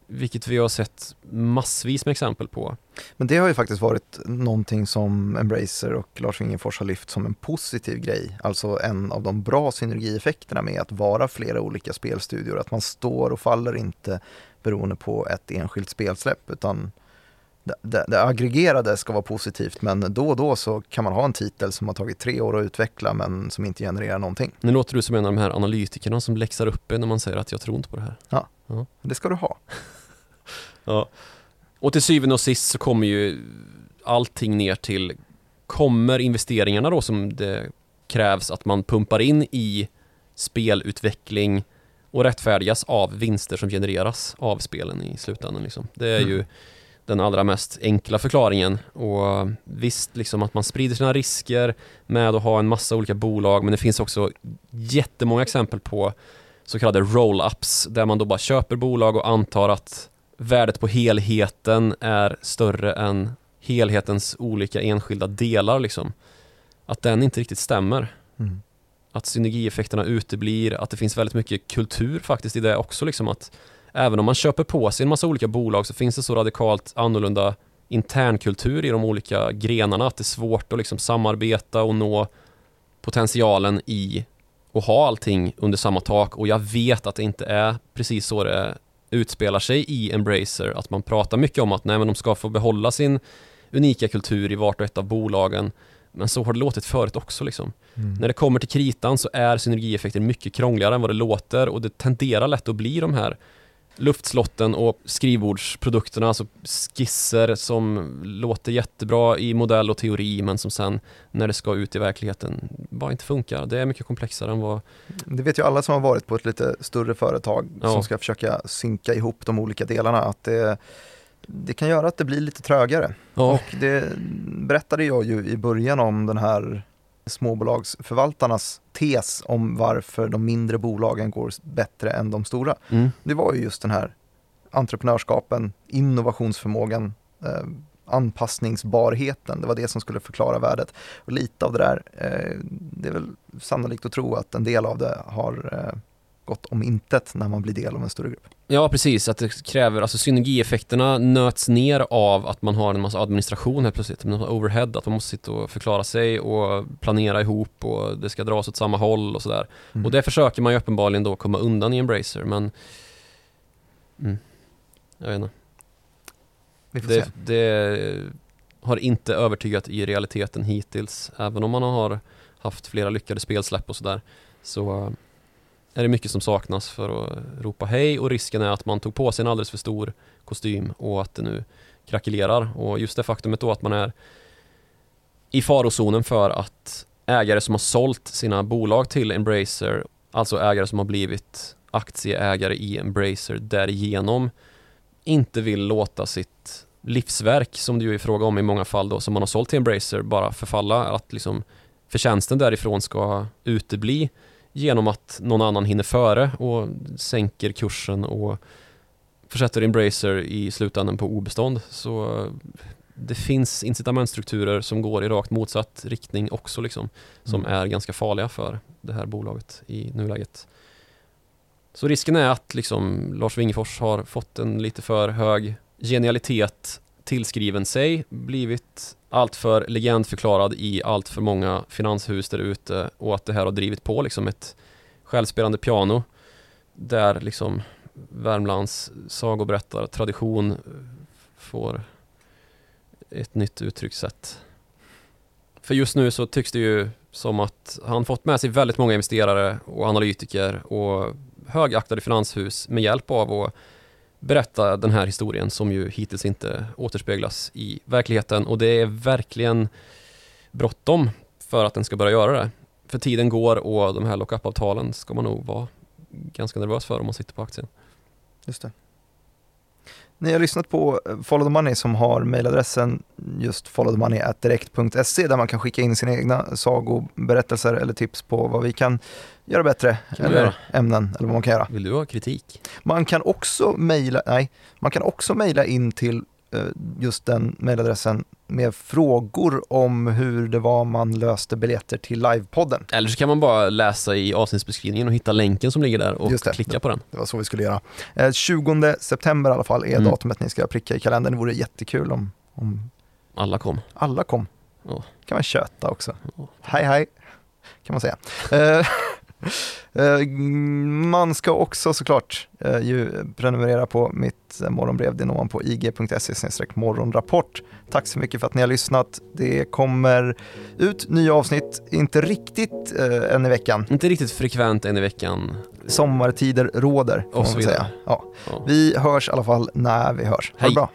S2: Vilket vi har sett massvis med exempel på.
S1: Men det har ju faktiskt varit någonting som Embracer och Lars Wingefors har lyft som en positiv grej. Alltså en av de bra synergieffekterna med att vara flera olika spelstudior. Att man står och faller inte beroende på ett enskilt spelsläpp utan det, det, aggregerade ska vara positivt men då och då så kan man ha en titel som har tagit tre år att utveckla men som inte genererar någonting.
S2: Nu låter du som en av de här analytikerna som läxar upp en när man säger att jag tror inte på det här.
S1: Det ska du ha.
S2: Ja. Och till syvende och sist så kommer ju allting ner till Kommer investeringarna då som det krävs att man pumpar in i spelutveckling och rättfärdigas av vinster som genereras av spelen i slutändan liksom. Det är
S1: Mm.
S2: Den allra mest enkla förklaringen och visst liksom att man sprider sina risker med att ha en massa olika bolag men det finns också jättemånga exempel på så kallade roll-ups där man då bara köper bolag och antar att värdet på helheten är större än helhetens olika enskilda delar liksom. Att den inte riktigt stämmer.
S1: Mm.
S2: Att synergieffekterna uteblir, att det finns väldigt mycket kultur faktiskt i det också liksom att även om man köper på sig en massa olika bolag så finns det så radikalt annorlunda internkultur i de olika grenarna att det är svårt att liksom samarbeta och nå potentialen i att ha allting under samma tak och jag vet att det inte är precis så det utspelar sig i Embracer att man pratar mycket om att nej men de ska få behålla sin unika kultur i vart och ett av bolagen men så har det låtit förut också liksom.
S1: Mm.
S2: När det kommer till kritan så är synergieffekter mycket krångligare än vad det låter och det tenderar lätt att bli de här luftslotten och skrivbordsprodukterna, alltså skisser som låter jättebra i modell och teori men som sen när det ska ut i verkligheten bara inte funkar. Det är mycket komplexare än vad...
S1: Det vet ju alla som har varit på ett lite större företag
S2: Ja.
S1: som ska försöka synka ihop de olika delarna att det, det kan göra att det blir lite trögare.
S2: Ja,
S1: Och det berättade jag ju i början om den här småbolagsförvaltarnas tes om varför de mindre bolagen går bättre än de stora.
S2: mm.
S1: Det var ju just den här entreprenörskapen, innovationsförmågan, eh, anpassningsbarheten. Det var det som skulle förklara värdet. Och lite av det där, eh, det är väl sannolikt att tro att en del av det har eh, gått om intet när man blir del av en större grupp.
S2: ja, precis. Att det kräver, alltså synergieffekterna nöts ner av att man har en massa administration helt plötsligt. Man har overhead, att man måste sitta och förklara sig och planera ihop och det ska dras åt samma håll och sådär.
S1: Mm.
S2: Och det försöker man ju uppenbarligen då komma undan i Embracer men mm, Jag vet inte.
S1: Vi får
S2: Det,
S1: se.
S2: det har inte övertygat i realiteten hittills. Även om man har haft flera lyckade spelsläpp och sådär så är det mycket som saknas för att ropa hej och risken är att man tog på sig en alldeles för stor kostym och att det nu krackelerar. Och just det faktumet då att man är i farozonen för att ägare som har sålt sina bolag till Embracer, alltså ägare som har blivit aktieägare i Embracer därigenom inte vill låta sitt livsverk, som det ju är fråga om i många fall då, som man har sålt till Embracer, bara förfalla. Att liksom förtjänsten därifrån ska utebli genom att någon annan hinner före och sänker kursen och försätter Embracer i slutändan på obestånd. Så det finns incitamentstrukturer som går i rakt motsatt riktning också liksom, som
S1: Mm.
S2: är ganska farliga för det här bolaget i nuläget. Så risken är att liksom Lars Wingefors har fått en lite för hög genialitet tillskriven sig, blivit alltför legendförklarad i allt för många finanshus där ute och att det här har drivit på liksom ett självspelande piano där liksom Värmlands sagoberättartradition får ett nytt uttryckssätt. För just nu så tycks det ju som att han fått med sig väldigt många investerare och analytiker och högaktade finanshus med hjälp av att berätta den här historien som ju hittills inte återspeglas i verkligheten och det är verkligen bråttom för att den ska börja göra det. För tiden går och de här lockup-avtalen ska man nog vara ganska nervös för om man sitter på aktien.
S1: Just det. Ni har lyssnat på eh, Follow the Money som har mejladressen just followthemoney.direkt.se där man kan skicka in sina egna sagoberättelser eller tips på vad vi kan göra bättre
S2: Kan
S1: eller
S2: göra.
S1: ämnen eller vad man kan göra.
S2: Vill du ha kritik?
S1: Man kan också mejla, nej, man kan också mejla in till just den mejladressen med frågor om hur det var man löste biljetter till livepodden.
S2: Eller så kan man bara läsa i avsnittsbeskrivningen och hitta länken som ligger där och
S1: det.
S2: klicka på den.
S1: Det var så vi skulle göra. Eh, 20 september i alla fall är
S2: Mm.
S1: datumet ni ska pricka i kalendern. Det vore jättekul om, om
S2: Alla kom.
S1: alla kom.
S2: Ja.
S1: kan man köta också.
S2: Ja.
S1: Hej hej, kan man säga. Eh, man ska också såklart eh, ju prenumerera på mitt eh, morgonbrev. Det når man på ig.se morgonrapport. Tack så mycket för att ni har lyssnat. Det kommer ut nya avsnitt, inte riktigt eh, en i veckan.
S2: Inte riktigt frekvent en i veckan.
S1: Sommartider råder, får
S2: Och
S1: man säga. Ja.
S2: Ja.
S1: Vi hörs i alla fall när vi hörs. Ha
S2: Hej.
S1: det bra.